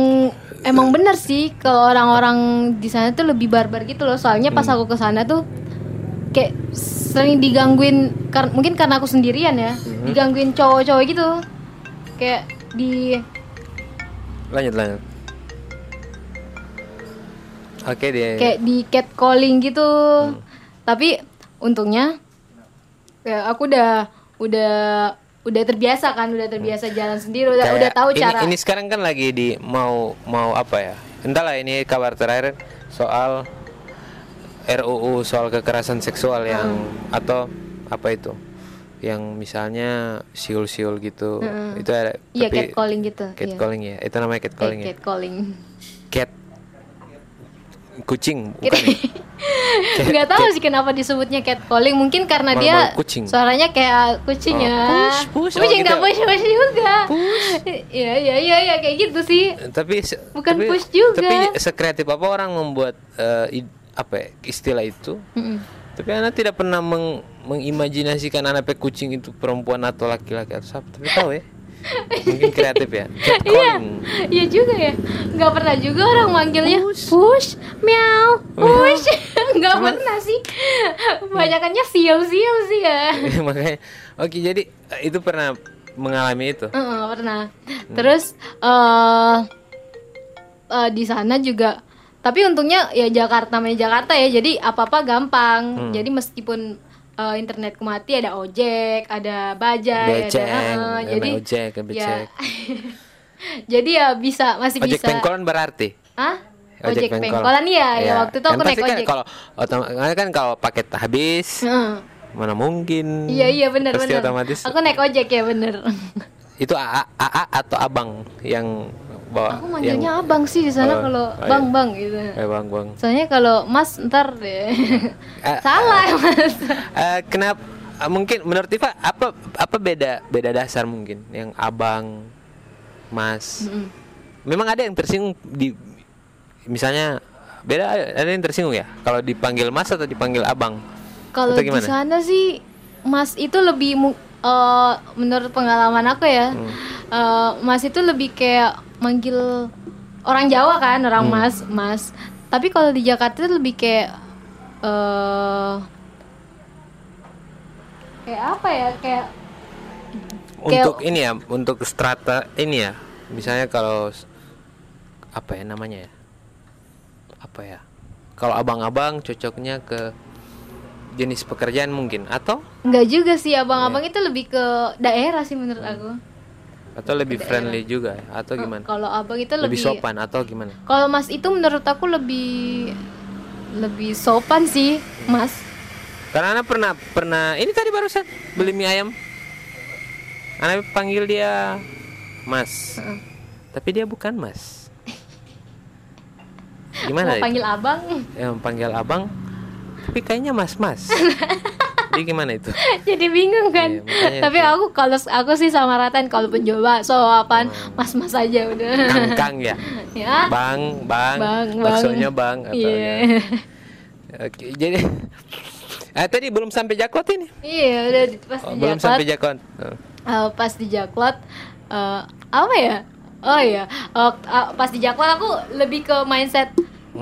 emang bener sih kalau orang-orang di sana tuh lebih barbar gitu loh soalnya pas Hmm. aku ke sana tuh kayak sering digangguin kar- mungkin karena aku sendirian ya Hmm. digangguin cowok-cowok gitu kayak di Lanjut lanjut. Oke dia. kayak di catcalling gitu Hmm. tapi untungnya ya aku udah udah udah terbiasa kan udah terbiasa jalan sendiri udah Kayak udah tahu ini, cara Ini sekarang kan lagi di mau mau apa ya? Entahlah ini kabar terakhir soal RUU soal kekerasan seksual yang atau apa itu? Yang misalnya siul-siul gitu. Itu ada iya tapi catcalling gitu catcalling ya. Itu namanya iya. catcalling Eh, ya. catcalling Cat kucing bukan ya? <laughs> nggak tahu sih kenapa disebutnya catcalling mungkin karena dia kucing. suaranya kayak kucing Oh, ya push, push. Oh, push gitu. nggak push push juga <laughs> iya iya iya iya kayak gitu sih tapi Bukan tapi- push juga. Tapi sekreatif apa orang membuat id- apa ya, istilah itu? Mm-mm. Tapi anak tidak pernah meng- mengimajinasikan anak kucing itu perempuan atau laki-laki atau siapa. Tapi tahu ya. Mungkin kreatif ya. <laughs> Iya, iya juga ya. Nggak pernah juga orang manggilnya push, meow, push. <laughs> Nggak pernah sih. <laughs> Kebanyakannya siul-siul sih ya. Makanya oke jadi eh, itu pernah mengalami itu. Heeh, pernah. Terus eh eh, di sana juga tapi untungnya ya Jakarta namanya Jakarta ya. Jadi apa-apa gampang. Jadi meskipun eh, internetku mati ada ojek, ada bajai, Beceng, ada ada jadi ojek, ada ya, becek. <laughs> jadi ya bisa masih Ojek bisa. pengkolan berarti. Hah? Ojek, pengkolan iya, ya waktu itu aku naik kan ojek. Kalau kan kalau paket habis Heeh. mana mungkin. Iya iya benar benar. otomatis Aku naik ojek ya bener. itu AA, AA atau abang yang bawa Aku manggilnya abang sih di sana Oh, kalau oh, iya. bang bang gitu. yang, eh, bang bang Soalnya kalau mas ntar deh. Eh, <laughs> Salah mas. Eh, kenapa eh, mungkin menurut Tifa apa apa beda beda dasar mungkin yang abang mas Mm-mm. memang ada yang tersinggung di misalnya beda ada yang tersinggung ya kalau dipanggil mas atau dipanggil abang Kalau di sana sih mas itu lebih eh, menurut pengalaman aku ya, Hmm. eh, mas itu lebih kayak manggil orang Jawa kan orang Hmm. mas mas. Tapi kalau di Jakarta itu lebih kayak eh kayak apa ya kayak Kayak- untuk ini ya untuk strata ini ya misalnya kalau apa ya namanya ya apa ya kalau abang-abang cocoknya ke jenis pekerjaan mungkin atau Enggak juga sih abang-abang itu lebih ke daerah sih menurut aku. Atau lebih friendly juga atau gimana? Kalau abang itu Lebih lebih, sopan atau gimana? Kalau Mas itu menurut aku lebih lebih sopan sih, Mas. Karena Ana pernah pernah ini tadi barusan beli mie ayam. Ana panggil dia Mas. Heeh. Tapi dia bukan Mas. Mau Gimana? itu? panggil abang. Yang panggil abang tapi kayaknya mas-mas. <laughs> Jadi gimana itu? <laughs> Jadi bingung kan. Makanya Tapi itu. aku kalau aku sih sama Raten kalau pencoba so apaan Oh. mas-mas aja udah. Kangkang ya. <laughs> ya. Bang, bang, Bang, bang. baksonya bang atau Iya. ya. Oke, jadi Ah <laughs> tadi belum sampai jaklot ini. Iya, udah pas Oh, di belum sampai jaklot. Oh. eh, pas di jaklot eh, apa ya? Oh iya, Eh, eh, pas di jaklot aku lebih ke mindset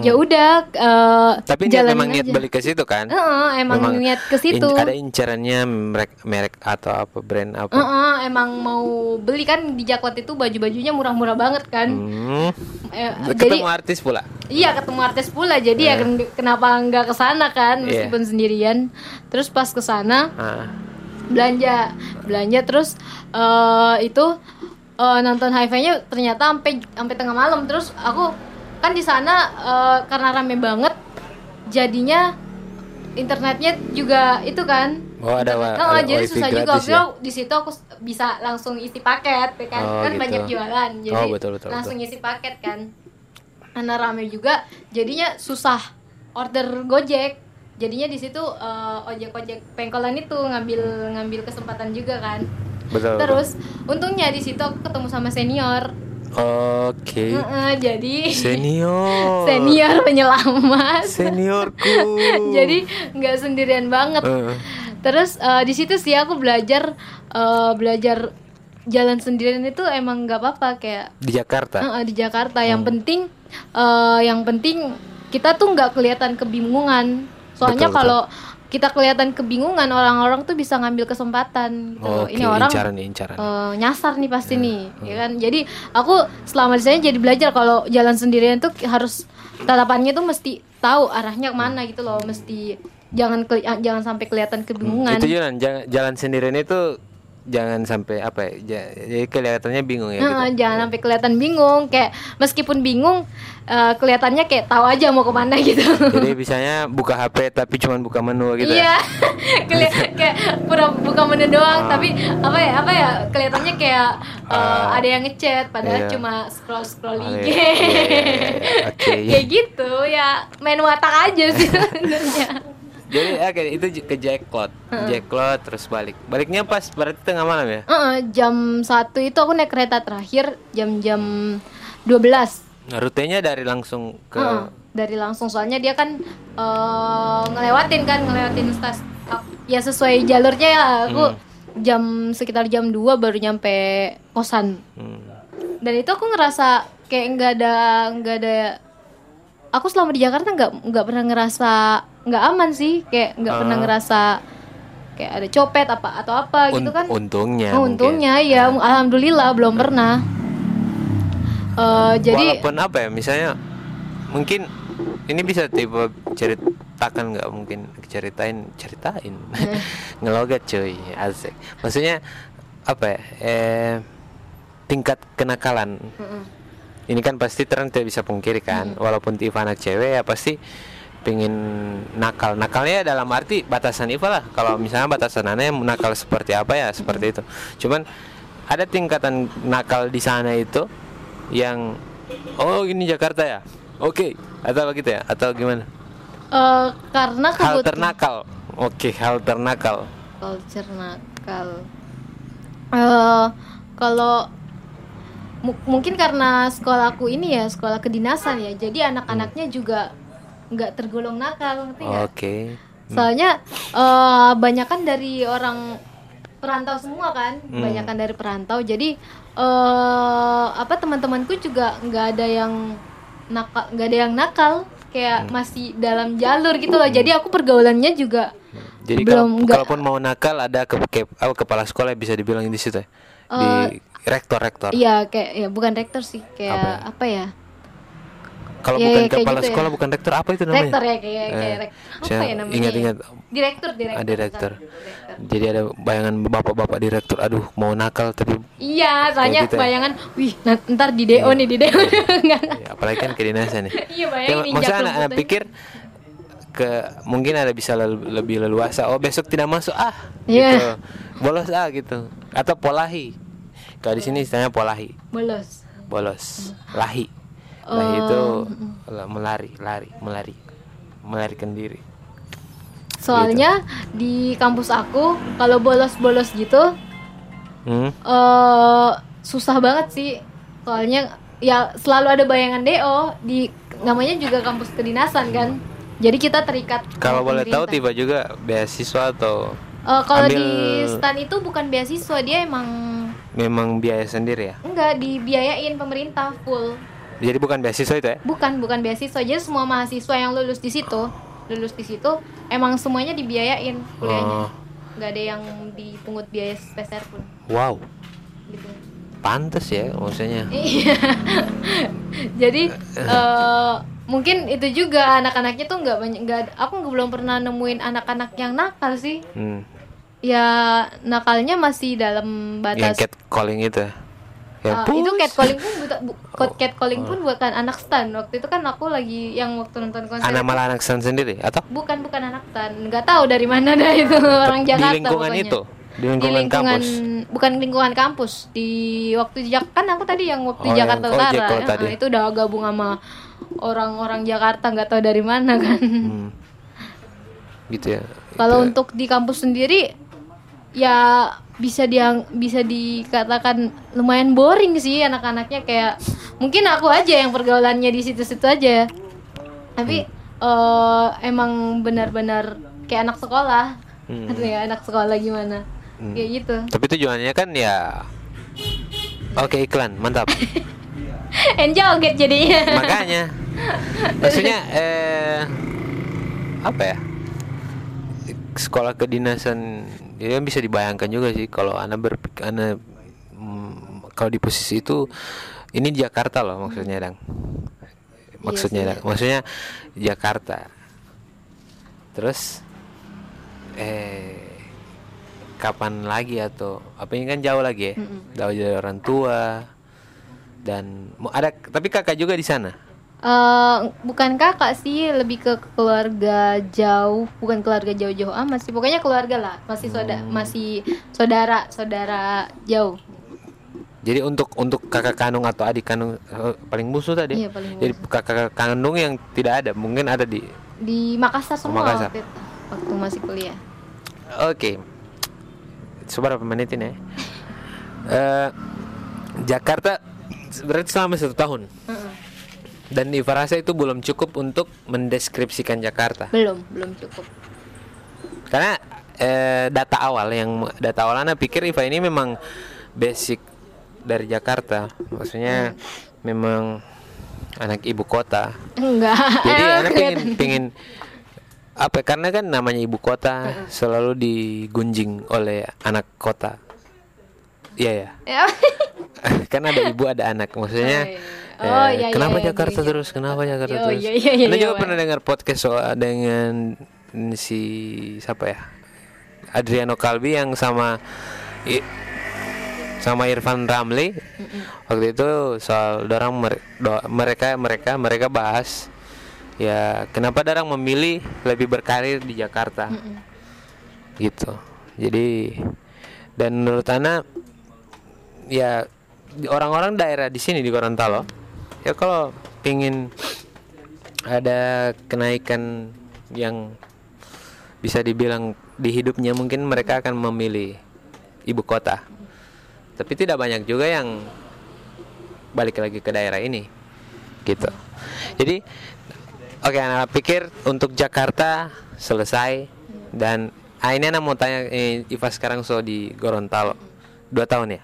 ya udah eh, Hmm. Tapi niat memang niat aja. balik ke situ kan? Heeh, emang Memang niat ke situ. in- ada incarannya merek merek atau apa brand apa? Heeh, emang mau beli kan di jaklot itu baju-bajunya murah-murah banget kan. Hmm. Eh, Ketemu jadi artis pula. iya ketemu artis pula. Jadi ya ken- kenapa nggak ke sana kan Iya. meskipun sendirian. Terus pas ke sana Ah. belanja belanja terus eh itu eh, nonton hi-fi-nya ternyata sampai sampai tengah malam terus aku kan di sana eh, karena rame banget jadinya internetnya juga itu kan Oh, ada wa- Oh, ada jadi susah juga ya? Di situ aku bisa langsung isi paket ya kan Oh, kan gitu. banyak jualan jadi Oh, betul, betul, langsung isi paket kan karena rame juga jadinya susah order gojek jadinya di situ eh, ojek-ojek pengkolan itu ngambil ngambil kesempatan juga kan Betul. betul. terus untungnya di situ aku ketemu sama senior Oke. Heeh, jadi Senior. senior penyelamat Seniorku. <laughs> jadi nggak sendirian banget Heeh. terus eh, di situ sih aku belajar eh, belajar jalan sendirian itu emang nggak apa-apa kayak di Jakarta. eh, di Jakarta Hmm. yang penting eh, yang penting kita tuh nggak kelihatan kebingungan soalnya kalau kita kelihatan kebingungan orang-orang tuh bisa ngambil kesempatan gitu. Oke, ini orang incaran nih, incaran. eh, nyasar nih pasti nih Hmm. ya kan jadi aku selama di sana jadi belajar kalau jalan sendirian tuh harus tatapannya tuh mesti tahu arahnya ke mana gitu loh mesti jangan jangan sampai kelihatan kebingungan Itu jalan jalan, jalan sendirian itu jangan sampai apa ya? ja- Jadi kelihatannya bingung ya Heeh, gitu. jangan sampai kelihatan bingung kayak meskipun bingung eh, kelihatannya kayak tahu aja mau ke mana gitu Jadi bisanya buka HP tapi cuman buka menu gitu iya <laughs> ya. Keli- kayak pura buka menu doang tapi apa ya apa ya kelihatannya kayak eh, Ah. ada yang ngechat padahal Iya. cuma scroll scroll Oh, IG iya. Iya, iya, iya. <laughs> Oke. kayak gitu ya main watak aja sih sebenarnya Jadi oke itu j- ke Jacklot. Jacklot terus balik. Baliknya pas berarti tengah malam ya? Heeh, jam satu itu aku naik kereta terakhir jam-jam 12 Nah, rutenya dari langsung ke Heeh, dari langsung soalnya dia kan eh, ngelewatin kan ngelewatin stas ya sesuai jalurnya ya aku jam sekitar jam 2 baru nyampe kosan Hmm. dan itu aku ngerasa kayak nggak ada nggak ada aku selama di Jakarta nggak nggak pernah ngerasa nggak aman sih kayak nggak pernah Ah. ngerasa kayak ada copet apa atau apa gitu Un- kan untungnya. Oh, mungkin. untungnya ya alhamdulillah belum pernah Eh, jadi Walaupun apa ya misalnya mungkin ini bisa tipe ceritakan nggak mungkin ceritain ceritain <laughs> ngelogat cuy asik maksudnya apa ya eh tingkat kenakalan Mm-mm. ini kan pasti terang tidak bisa pungkiri kan walaupun Tifa anak cewek ya pasti pengen nakal. Nakalnya dalam arti batasan Iva lah. Kalau misalnya batasan yang nakal seperti apa ya seperti itu. Cuman ada tingkatan nakal di sana itu yang oh ini Jakarta ya? Oke. Atau begitu ya? Atau gimana? Eh, karena hal ternakal. Oke hal ternakal. Culture nakal Eh, kalau mu- mungkin karena sekolahku ini ya sekolah kedinasan ya. Jadi anak-anaknya juga nggak tergolong nakal ngerti nggak? Oke. Soalnya eh banyak kan dari orang perantau semua kan? Hmm. banyak kan dari perantau. Jadi eh apa teman-temanku juga nggak ada yang nakal nggak ada yang nakal. Kayak Hmm. masih dalam jalur gitu loh. Jadi aku pergaulannya juga jadi Belum, kalau nggak- kalaupun mau nakal ada ke, ke- apa, kepala sekolah bisa dibilang di situ ya? Di rektor rektor iya kayak ya bukan rektor sih. Kayak Apa ya? apa ya kalau Iya, bukan iya, kepala gitu ya. sekolah bukan rektor apa itu namanya? Rektor ya kayak kayak Eh, rek- apa ya namanya? ingat-ingat. ya? direktur direktur. Ah, direktur. Jadi ada bayangan bapak-bapak direktur aduh mau nakal tapi iya soalnya gitu ya. bayangan wih nah, ntar di do nih di do <laughs> Nggak. ya, apalagi kan kedinasan ya <laughs> iya Ya, bayangin injak maksudnya anak, anak pikir ke mungkin ada bisa lel- lebih leluasa oh besok tidak masuk ah Iya. gitu. Bolos ah gitu. Atau polahi. Kalau di sini istilahnya polahi. Bolos. Bolos. Lahi itu Oh, melari lari melari melarikan diri. Soalnya di kampus aku kalau bolos-bolos gitu hmm? eh susah banget sih. Soalnya ya selalu ada bayangan do di namanya juga kampus kedinasan kan? Jadi kita terikat kalau boleh tahu tiba juga beasiswa atau Eh, kalau ambil- di stan itu bukan beasiswa dia emang memang biaya sendiri ya? Enggak dibiayain pemerintah full jadi bukan beasiswa itu ya bukan bukan beasiswa jadi semua mahasiswa yang lulus di situ lulus di situ emang semuanya dibiayain kuliahnya Oh. nggak ada yang dipungut biaya spesial pun wow gitu pantas ya maksudnya Iya. <laughs> Jadi eh, mungkin itu juga anak-anaknya tuh nggak banyak nggak aku nggak belum pernah nemuin anak-anak yang nakal sih. hmm. Ya nakalnya masih dalam yang batas cat calling itu ya Eh, itu catcalling pun buta, bu, catcalling pun bukan anak stan. Waktu itu kan aku lagi yang waktu nonton konser anak malah anak stan sendiri atau bukan bukan anak stan. Nggak tahu dari mana dah itu orang di Jakarta lingkungan pokoknya. itu di di lingkungan, lingkungan kampus bukan lingkungan kampus di waktu di Jak- kan aku tadi yang waktu Oh, di Jakarta yang- oh, Utara Jakarta ya, tadi. itu udah gabung sama orang-orang Jakarta nggak tahu dari mana kan Hmm. gitu ya kalau Itu- untuk di kampus sendiri ya bisa dia bisa dikatakan lumayan boring sih anak-anaknya kayak mungkin aku aja yang pergaulannya di situ-situ aja. Tapi eh, emang benar-benar kayak anak sekolah. Hmm. Ya anak sekolah gimana? Hmm. kayak gitu. Tapi tujuannya kan ya oke iklan mantap. <laughs> Enjoy joget jadinya. makanya. Maksudnya <laughs> eh apa ya? Sekolah kedinasan ya bisa dibayangkan juga sih kalau anak berpikir anak mm, kalau di posisi itu ini Jakarta loh maksudnya dang. Maksudnya sih. Dang. maksudnya Jakarta. Terus eh kapan lagi atau apa ini kan jauh lagi ya? Jauh dari orang tua dan ada tapi kakak juga di sana Eh, bukan kakak sih, lebih ke keluarga jauh, bukan keluarga jauh-jauh amat sih. Pokoknya keluarga lah, masih saudara, Hmm. masih saudara, saudara jauh. Jadi untuk untuk kakak kandung atau adik kandung eh, paling musuh tadi. Iya, paling Jadi kakak kandung yang tidak ada, mungkin ada di. Di Makassar semua Makassar. waktu waktu masih kuliah. Oke. Seberapa menit ini? ya? Eh, Jakarta berarti selama satu tahun. Heeh. Dan Iva rasa itu belum cukup untuk mendeskripsikan Jakarta. Belum, belum cukup. Karena eh, data awal yang data awal Anda pikir Iva ini memang basic dari Jakarta. Maksudnya memang anak ibu kota. Enggak. Jadi <laughs> anak pengen kelihatan. pengen apa karena kan namanya ibu kota selalu digunjing oleh anak kota. Iya ya. Ya. <laughs> <laughs> kan ada ibu ada anak maksudnya. Oh, iya. Oh, eh, iya, iya, kenapa iya, Jakarta gitu. terus? Kenapa Jakarta terus? iya, iya, iya, Anda iya, juga Pak. pernah dengar podcast soal dengan si siapa ya? Adriano Kalbi yang sama i- sama Irfan Ramli waktu itu soal dorang mer- do- mereka mereka mereka bahas ya kenapa dorang memilih lebih berkarir di Jakarta gitu jadi dan menurut Ana ya orang-orang daerah di sini di Gorontalo ya kalau pingin ada kenaikan yang bisa dibilang di hidupnya mungkin mereka akan memilih ibu kota. Tapi tidak banyak juga yang balik lagi ke daerah ini gitu. Jadi oke anak pikir untuk Jakarta selesai dan ah, ini anak mau tanya eh, Iva sekarang so di Gorontalo. Dua tahun ya?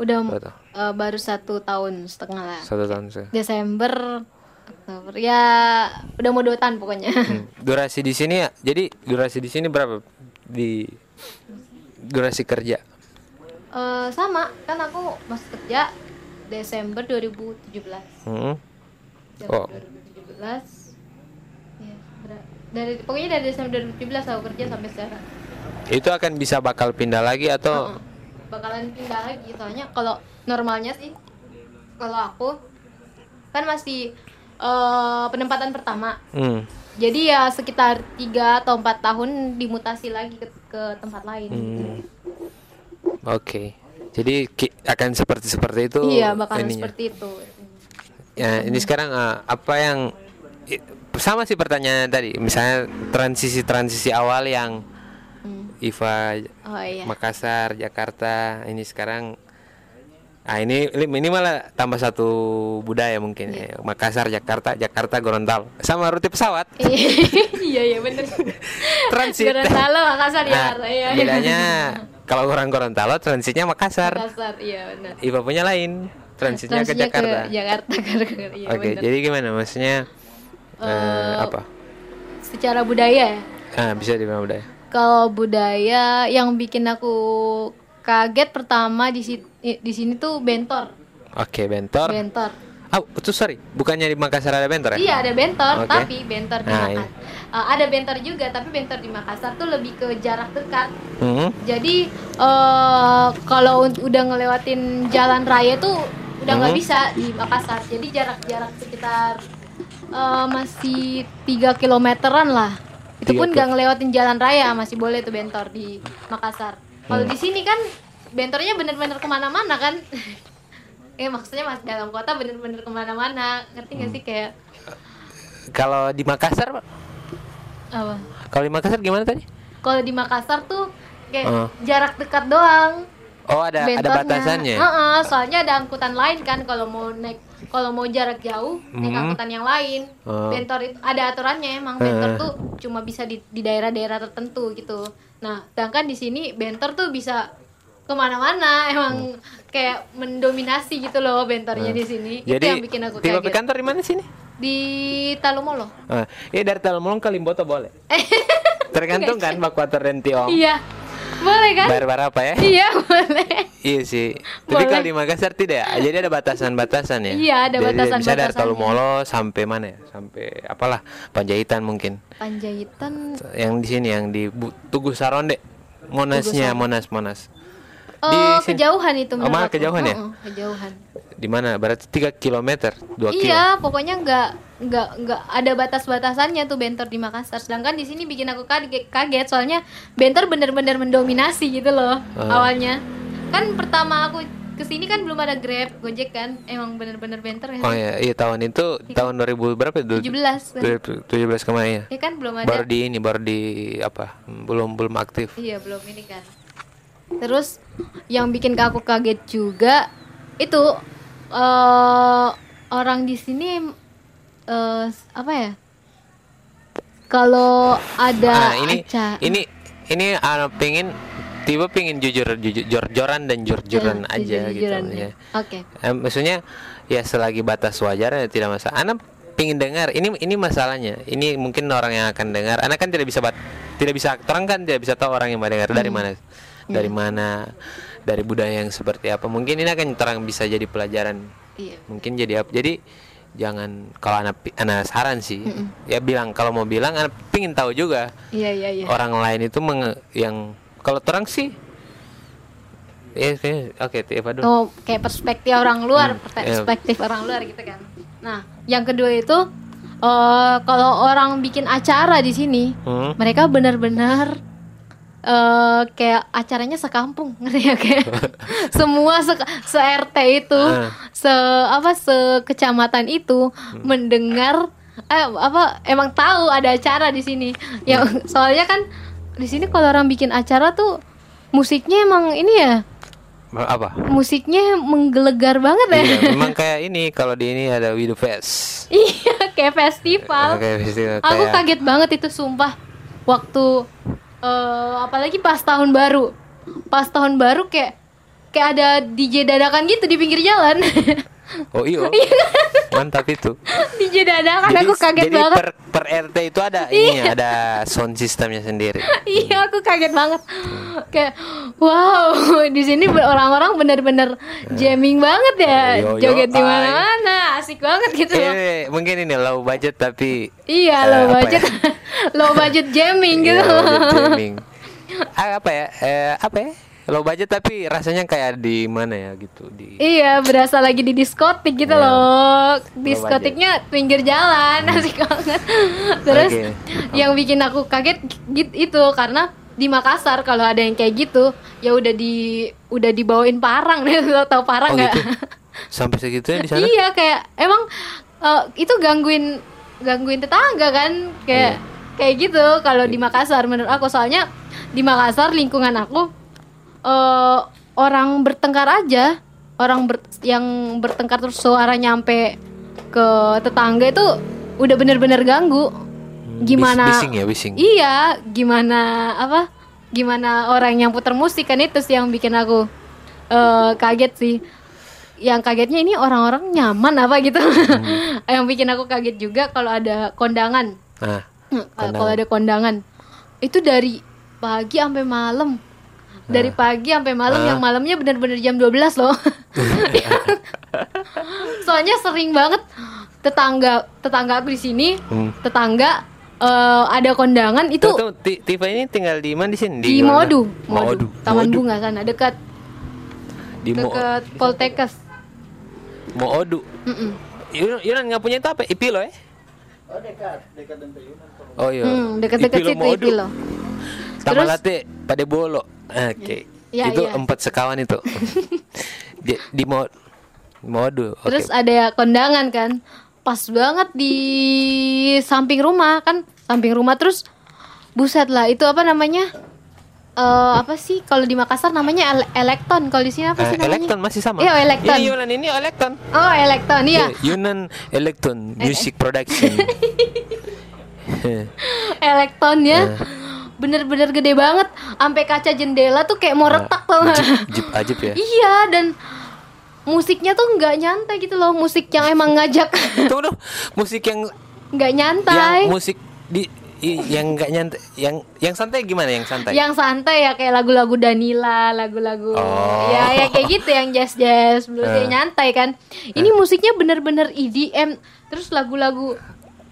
Udah dua tahun eh, baru satu tahun setengah lah. satu tahun so. Desember, Oktober, ya udah mau dua tahun pokoknya. Hmm, durasi di sini ya jadi durasi di sini berapa di durasi kerja Eh, sama, kan aku masuk kerja Desember 2017. Hmm. Desember Oh. 2017. ya, dari pokoknya dari Desember 2017 aku kerja sampai sekarang Itu akan bisa bakal pindah lagi atau Heeh. Bakalan pindah lagi soalnya kalau normalnya sih kalau aku kan masih eh, penempatan pertama Hmm. jadi ya sekitar tiga atau empat tahun dimutasi lagi ke, ke tempat lain Hmm. Oke. Jadi ki- akan seperti seperti itu. iya bakalan ininya. seperti itu Ya, ini sekarang eh, apa yang sama sih pertanyaan tadi. Misalnya transisi-transisi awal yang IVA oh iya Makassar, Jakarta, ini sekarang Ah ini ini malah tambah satu budaya mungkin ya. Makassar, Jakarta, Jakarta, Gorontalo. Sama rute pesawat. <laughs> iya iya bener Transit. Gorontalo Makassar ya Nah, iya bedanya kalau orang Gorontalo transitnya Makassar. Makassar iya benar IVA punya lain, transitnya, ke Transitnya Jakarta. <laughs> Jakarta iya Oke, bener. jadi gimana maksudnya eh, Eh, apa? secara budaya ya Ah, bisa dibilang budaya. Kalau budaya yang bikin aku kaget pertama di si- di sini tuh bentor. Oke, bentor. Bentor. Ah, itu sorry, bukannya di Makassar ada bentor ya? Iya ada bentor, Oke. tapi bentor di Nah, Makassar. ada bentor juga, tapi bentor di Makassar tuh lebih ke jarak dekat. Hmm. Jadi eh kalau udah ngelewatin jalan raya tuh udah nggak Hmm. bisa di Makassar. Jadi jarak-jarak sekitar eh, masih tiga kilometeran lah. Itu pun nggak ngelewatin jalan raya masih boleh tuh bentor di Makassar. Kalau Hmm. di sini kan bentornya bener-bener ke mana-mana kan. <laughs> eh maksudnya mas dalam kota bener-bener ke mana-mana ngerti nggak Hmm. sih kayak Kalau di Makassar, Pak? apa? Kalau di Makassar gimana tadi? Kalau di Makassar tuh kayak Oh. jarak dekat doang. Oh, ada ada bentornya. batasannya. Heeh, soalnya ada angkutan lain kan kalau mau naik kalau mau jarak jauh naik Hmm. angkutan yang lain. Oh. Bentor itu ada aturannya emang bentor tuh cuma bisa di di daerah-daerah tertentu gitu. Nah, sedangkan di sini bentor tuh bisa ke mana-mana <laughs> emang kayak mendominasi gitu loh bentornya di sini. itu Jadi yang bikin aku tiba kaget. kantor di mana sini? Di Talumolo. Ah, iya dari Talmulong ke Limboto boleh. <laughs> Tergantung kan Bakuator dan Tiong. Iya. Boleh kan? Bayar berapa ya? Iya, boleh. Iya sih. Tapi Boleh. kalau di Makassar tidak ya. Jadi ada batasan-batasan ya. Iya, ada Jadi Misalnya dari. Talumolo sampai mana ya? Sampai apalah Panjaitan mungkin. Panjaitan Yang di sini yang di Bu- Tugu Saronde. Monasnya, Monas, Monas. Oh, sini. kejauhan itu Oh, menurut kejauhan ya? Heeh, kejauhan. Di mana? Berarti 3 km, 2 kilo. Iya, pokoknya nggak nggak nggak ada batas-batasannya tuh bentor di Makassar. Sedangkan di sini bikin aku kaget, kaget soalnya bentor bener-bener mendominasi gitu loh Ah. awalnya. Kan pertama aku ke sini kan belum ada Grab, Gojek kan, emang bener-bener bentor ya. Oh iya, iya tahun itu tahun 2000 berapa itu? 17 kan. 17 kemarin ya. Ya kan belum ada. Baru di ini, baru di apa? Belum belum aktif. Iya belum ini kan. Terus yang bikin aku kaget juga itu eh orang di sini eh apa ya? Kalau ada Ah, ini acara ini ini ah, pengen tiba pengen jujur jujur jor-joran dan jur-juran Ya, aja gitu jujur-jujuran ya. Oke. Eh, maksudnya ya selagi batas wajar ya tidak masalah. Anak pengen dengar ini ini masalahnya. Ini mungkin orang yang akan dengar. Anak kan tidak bisa bat, tidak bisa orang kan tidak bisa tahu orang yang mau dengar dari Hmm. mana dari mana dari budaya yang seperti apa. Mungkin ini akan terang bisa jadi pelajaran. Iya. Mungkin jadi apa? Jadi jangan kalau anak anak saran sih ya bilang kalau mau bilang anak pingin tahu juga Iya iya iya. orang lain itu menge- yang kalau terang sih ya oke Tifa dulu Oh, kayak perspektif orang luar, Hmm, perspektif, iya. perspektif orang luar gitu kan. Nah, yang kedua itu eh kalau orang bikin acara di sini, Hmm. mereka benar-benar eh kayak acaranya sekampung <laughs> ngerti ya kayak semua se, se RT itu Ah. se apa se kecamatan itu Hmm. mendengar eh apa emang tahu ada acara di sini. Yang Hmm. soalnya kan di sini kalau orang bikin acara tuh musiknya emang ini ya? Apa? Musiknya menggelegar banget ya? Iya, <laughs> memang kayak ini kalau di ini ada Widow Fest. Iya kayak festival. Kayak festival aku kaget banget itu sumpah. Waktu eh, apalagi pas tahun baru. Pas tahun baru kayak kayak ada DJ dadakan gitu di pinggir jalan. Oh iya. <laughs> Mantap itu. DJ dadakan aku kaget jadi banget. per, per RT itu ada <laughs> ini ada sound systemnya sendiri. iya aku kaget banget. Kayak wow <laughs> di sini orang-orang bener-bener jamming banget ya. Yo, yo, joget di mana-mana asik banget gitu Eh, mungkin ini low budget tapi iya eh, low apa budget. ya? Low budget jamming gitu Iya, loh budget jamming. <laughs> Ah, apa ya? Eh, apa ya? Low budget tapi rasanya kayak di mana ya gitu di Iya, berasa lagi di diskotik gitu Iya. loh. Diskotiknya pinggir jalan, asik banget. Terus Oke. yang bikin aku kaget gitu itu karena di Makassar kalau ada yang kayak gitu, ya udah di udah dibawain parang deh, <laughs> lo tau parang Oh nggak? gitu. Sampai segitunya di sana? iya, kayak emang eh, itu gangguin gangguin tetangga kan, kayak Iya. Kayak gitu kalau di Makassar menurut aku. Soalnya di Makassar lingkungan aku eh orang bertengkar aja. Orang ber- yang bertengkar terus suara nyampe ke tetangga itu udah bener-bener ganggu. Hmm, gimana Bis- bising ya, bising. iya gimana apa gimana orang yang putar musik kan itu sih yang bikin aku eh kaget sih. Yang kagetnya ini orang-orang nyaman apa gitu. Hmm. <laughs> yang bikin aku kaget juga kalau ada kondangan. Nah, kalau ada kondangan itu dari pagi sampai malam dari pagi sampai malam Ah. yang malamnya benar-benar jam 12 loh <laughs> soalnya sering banget tetangga tetangga aku di sini Hmm. tetangga eh, ada kondangan itu Tuh, tuh, Ti- Tifa ini tinggal di mana di sini? di? Modu, Modu. Taman Modu. Bunga sana dekat Di Mo dekat Poltekkes. Modu. Mm-mm. Yunan, Yunan nggak punya itu apa? Ipilo ya? Oh iya. Hmm, dekat-dekat situ. Ipilo. Terus- latte pada bolo. Oke. Ya, itu ya. empat sekawan itu. <laughs> di, di mo Modu. Oke. Terus ada kondangan kan. Pas banget di samping rumah kan, samping rumah terus buset lah itu apa namanya? Eh apa sih kalau di Makassar namanya ele- elekton, kalau di sini apa sih Eh, namanya? Elekton masih sama. Iya, Elekton. Ini Yunan ini Elekton. Oh, elekton iya. Iya, Yunan Elekton Music Production. <laughs> <laughs> Elekton ya. Eh. Bener-bener gede banget, sampai kaca jendela tuh kayak mau retak tau nggak? Jeep, <laughs> ajib ya. Iya dan musiknya tuh nggak nyantai gitu loh, musik yang emang ngajak <laughs> Tunggu dong, musik yang nggak nyantai. yang musik di i- yang enggak nyantai, yang yang santai gimana yang santai? Yang santai ya kayak lagu-lagu Danila, lagu-lagu Oh. ya ya kayak gitu yang jazz-jazz, blues Eh. yang nyantai kan. Ini musiknya bener-bener EDM, terus lagu-lagu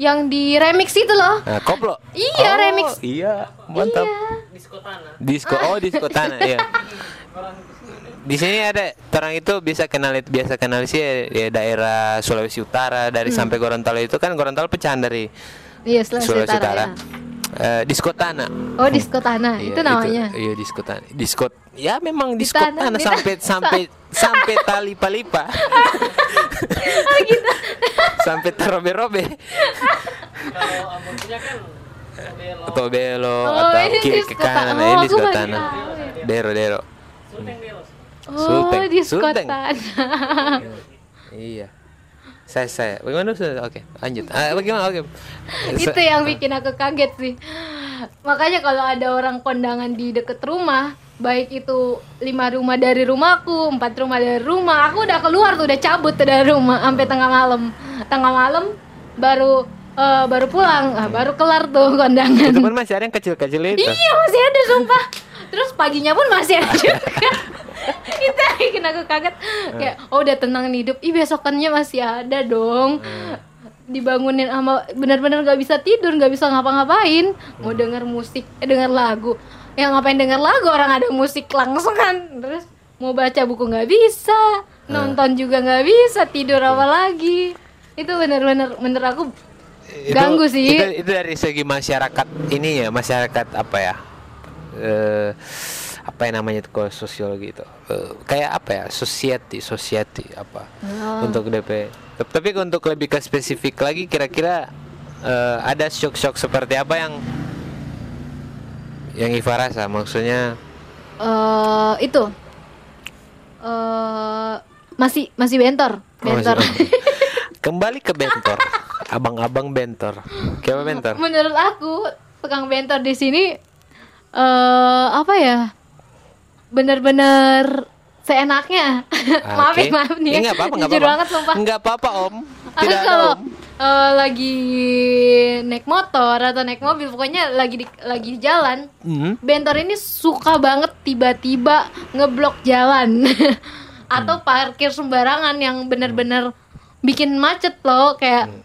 yang di remix itu loh. Nah, koplo. Iya, Oh, remix. Iya, mantap. Iya. Disko tanah. Disco, oh disco tanah, iya. Di sini ada orang itu bisa kenal itu biasa kenal sih ya, ya daerah Sulawesi Utara dari Hmm. sampai Gorontalo itu kan Gorontalo pecahan dari Iya, Sulawesi, Sulawesi Utara. Utara. ya. Eh, disco tanah. Oh, disko tanah. Iya, itu namanya. iya disco tanah. Disco ya memang Di disco tanah, tanah, di sampai tanah. sampai <laughs> sampai tali palipa. gitu. <laughs> sampai terobe-robe. Kalau kan Atau belok Oh, atau kiri ke kanan. Oh, ini tanah. ya. Dero dero. Sulteng. Oh, Sulteng. disko Sulteng. tanah. Iya. Saya saya. Bagaimana? Oke, lanjut. Ah, bagaimana? Oke. itu yang bikin aku kaget sih makanya kalau ada orang kondangan di deket rumah baik itu lima rumah dari rumahku empat rumah dari rumah aku udah keluar tuh udah cabut tuh dari rumah sampai tengah malam tengah malam baru eh, baru pulang ah, baru kelar tuh kondangan Itu pun masih ada yang kecil-kecil itu. iya masih ada sumpah terus paginya pun masih ada juga <laughs> <laughs> itu yang bikin aku kaget. Kayak oh udah tenang nih hidup. Ih besokannya masih ada dong. Dibangunin sama benar-benar nggak bisa tidur nggak bisa ngapa-ngapain. Mau denger musik eh denger lagu. Ya ngapain denger lagu? Orang ada musik langsung kan. Terus mau baca buku nggak bisa nonton juga nggak bisa tidur apa lagi? Itu benar-benar bener aku Itu- ganggu sih. Itu, itu dari segi masyarakat ini ya, masyarakat apa ya? Eh apa yang namanya itu sosiologi itu? Eh, kayak apa ya? Society, society apa? Oh. Untuk DP. Tapi untuk lebih ke spesifik lagi kira-kira eh, ada shock-shock seperti apa yang yang Iva rasa? Maksudnya eh itu eh masih masih bentor Oh, masih bentor <laughs> kembali ke bentor. Abang-abang bentor. Kayak apa bentor? menurut aku tukang bentor di sini eh apa ya benar-benar seenaknya. maaf Oke. ya, maaf nih. Ya, nggak apa-apa, nggak Jujur apa-apa. banget sumpah. Nggak apa-apa, Om. Aku Tidak ada, kalau Om. eh, lagi naik motor atau naik mobil, pokoknya lagi di, lagi di jalan, Hmm. Bentor ini suka banget tiba-tiba ngeblok jalan <laughs> atau Hmm. parkir sembarangan yang bener-bener bikin macet loh kayak Hmm.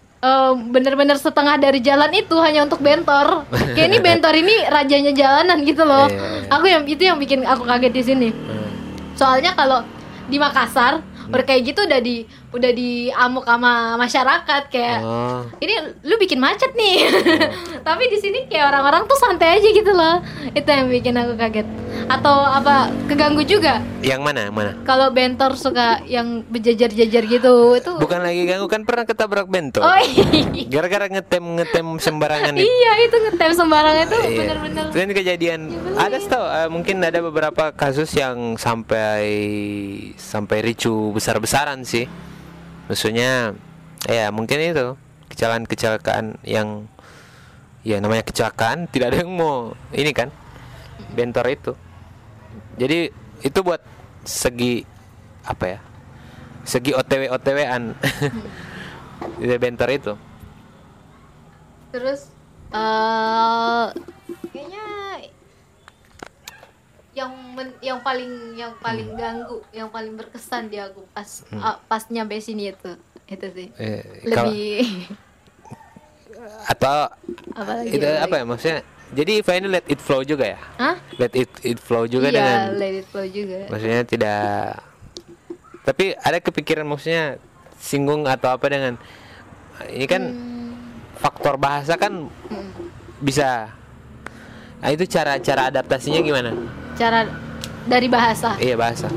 Bener-bener setengah dari jalan itu hanya untuk bentor. Kayak ini bentor ini rajanya jalanan gitu loh. Iya, iya. Aku yang itu yang bikin aku kaget di sini. Hmm. Soalnya kalau di Makassar udah kayak gitu udah di udah diamuk sama masyarakat kayak Oh. ini lu bikin macet nih <laughs> tapi di sini kayak orang-orang tuh santai aja gitu loh itu yang bikin aku kaget atau apa keganggu juga Yang mana? Yang mana? kalau bentor suka yang berjajar-jajar gitu itu Bukan lagi ganggu kan pernah ketabrak bentor. oh iya <laughs> Gara-gara ngetem ngetem sembarangan itu. iya itu ngetem sembarangan itu Iya. bener-bener Itu kan kejadian ada tau eh, mungkin ada beberapa kasus yang sampai sampai ricu besar-besaran sih. Maksudnya ya mungkin itu kecelakaan-kecelakaan yang ya namanya kecelakaan tidak ada yang mau ini kan bentor itu. Jadi itu buat segi apa ya? Segi OTW OTW-an. <laughs> Itu bentor itu. terus eh kayaknya yang men- yang paling yang paling ganggu yang paling berkesan di aku pas ah, pas nyampe sini itu itu sih. Eh, lebih <laughs> atau apa lagi itu apa ya maksudnya? Jadi ini let it flow juga ya? Hah? let it it flow juga iya dengan let it flow juga. maksudnya tidak tapi ada kepikiran maksudnya singgung atau apa dengan ini kan faktor bahasa kan Hmm. bisa nah itu cara cara adaptasinya gimana cara dari bahasa iya bahasa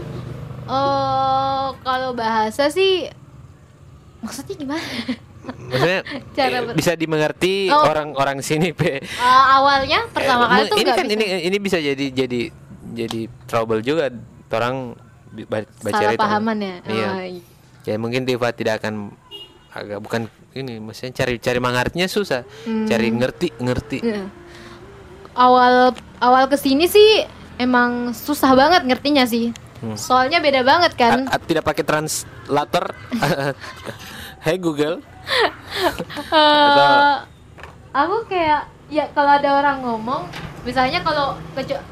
oh kalau bahasa sih maksudnya gimana maksudnya <laughs> Cara eh, ber- bisa dimengerti Oh. orang-orang sini pe Eh, awalnya pertama Eh, kali tuh ini nggak kan bisa ini ini bisa jadi jadi jadi trouble juga orang baca salah itu. pahaman ya Iya. Oh, iya. Ya mungkin Tifa tidak akan agak bukan ini maksudnya cari cari mengartinya susah. Hmm. Cari ngerti ngerti. Iya. Awal awal ke sini sih emang susah banget ngertinya sih Hmm. soalnya beda banget kan A- a- tidak pakai translator. <laughs> Hai Google. <laughs> Eh, aku kayak ya kalau ada orang ngomong misalnya kalau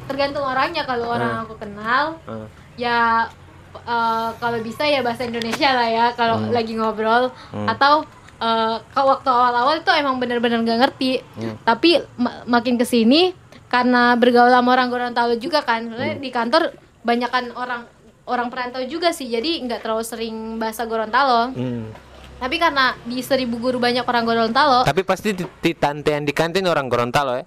tergantung orangnya kalau orang aku kenal Eh, ya eh, kalau bisa ya bahasa Indonesia lah ya kalau Hmm. lagi ngobrol atau eh, kalau waktu awal-awal itu emang bener-bener gak ngerti Hmm. tapi ma- makin ke sini karena bergaul sama orang Gorontalo juga kan Hmm. di kantor banyak kan orang orang perantau juga sih jadi nggak terlalu sering bahasa Gorontalo hmm. tapi karena di seribu guru banyak orang Gorontalo Tapi pasti di, di tante yang di kantin orang Gorontalo ya.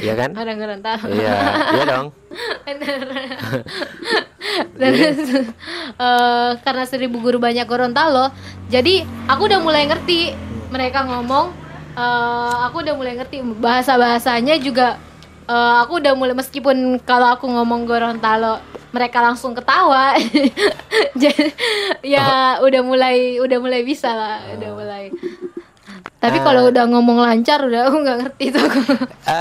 Iya kan? <laughs> orang Gorontalo Iya, iya dong. <laughs> <laughs> Terus <laughs> eh, karena seribu guru banyak Gorontalo, jadi aku udah mulai ngerti mereka ngomong. eh, aku udah mulai ngerti bahasa bahasanya juga. eh, aku udah mulai meskipun kalau aku ngomong Gorontalo mereka langsung ketawa. <laughs> Jadi ya udah mulai udah mulai bisa lah, udah mulai. Tapi kalau udah ngomong lancar udah aku nggak ngerti tuh.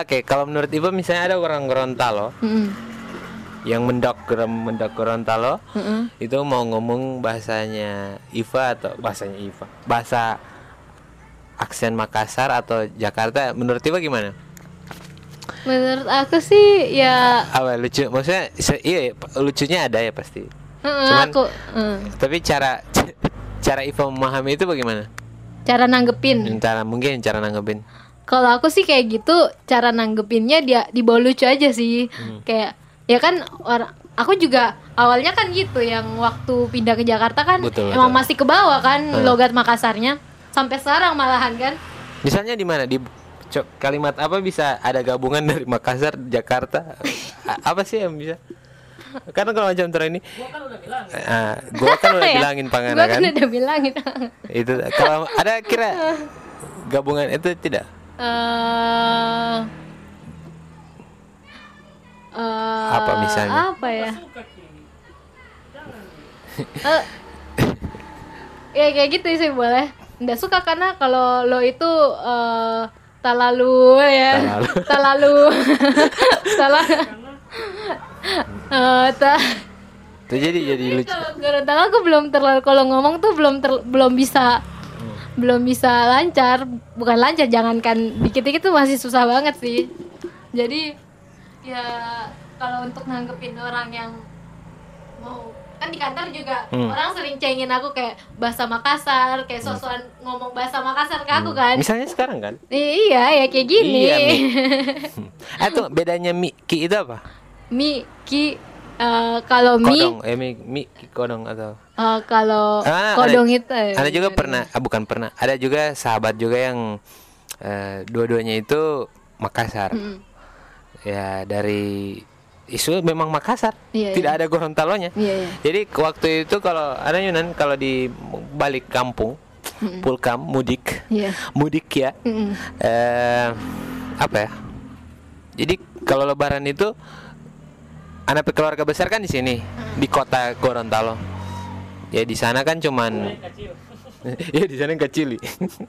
Oke, kalau menurut Ibu misalnya ada orang Gorontalo Mm-mm. Yang mendok mendok Gorontalo Mm-mm. itu mau ngomong bahasanya Iva atau bahasanya Iva bahasa aksen Makassar atau Jakarta menurut Iva gimana? Menurut aku sih ya Apa lucu? Maksudnya iya lucunya ada ya pasti. Heeh, Cuman- aku heeh. Tapi cara cara Iva memahami itu bagaimana? cara nanggepin. Cara mungkin cara nanggepin. Kalau aku sih kayak gitu, cara nanggepinnya dia dibawa lucu aja sih. Hmm. Kayak ya kan orang aku juga awalnya kan gitu yang waktu pindah ke Jakarta kan Betul, emang betul. masih ke bawah kan Hmm. logat Makassarnya sampai sekarang malahan kan. Misalnya di mana di kalimat apa bisa ada gabungan dari Makassar, Jakarta? Apa sih yang bisa? Karena kalau macam terus ini, Gua kan udah bilang. ah, gua kan udah <laughs> Ya, bilangin pangana Gua kan. kan udah bilangin. <laughs> itu kalau ada kira gabungan itu tidak Eh eh, Apa misalnya? Apa ya? <laughs> Eh, ya kayak gitu sih boleh nggak suka karena kalau lo itu eh talalu ya talalu <laughs> <laughs> salah eh ta- gitu. Jadi jadi lucu. Gorontalo aku belum terlalu kalau ngomong tuh belum ter- belum bisa belum bisa lancar bukan lancar jangankan dikit-dikit tuh masih susah banget sih jadi ya kalau untuk nanggepin orang yang mau kan di kantor juga Hmm. orang sering cengin aku kayak bahasa Makassar kayak sosokan ngomong bahasa Makassar ke aku kan Misalnya sekarang kan? I- iya ya kayak gini Iya, Mi. <laughs> Atau bedanya mi ki itu apa? mi ki eh, kalau mi Kodong, eh mi, mi ki kodong atau eh, kalau Ah, kodong ada, itu eh, Ada juga pernah, ah, bukan pernah. Ada juga sahabat juga yang eh, dua-duanya itu Makassar. Mm-mm. Ya dari isu memang Makassar, Iya, tidak ada Gorontalonya. iya iya Jadi waktu itu kalau ada Yunan kalau di balik kampung, pulkam mudik, iya mudik ya. Mm-mm. eh apa ya? Jadi kalau Lebaran itu anak keluarga besar kan di sini di kota Gorontalo. Ya di sana kan cuman <laughs> ya di sana yang kecil.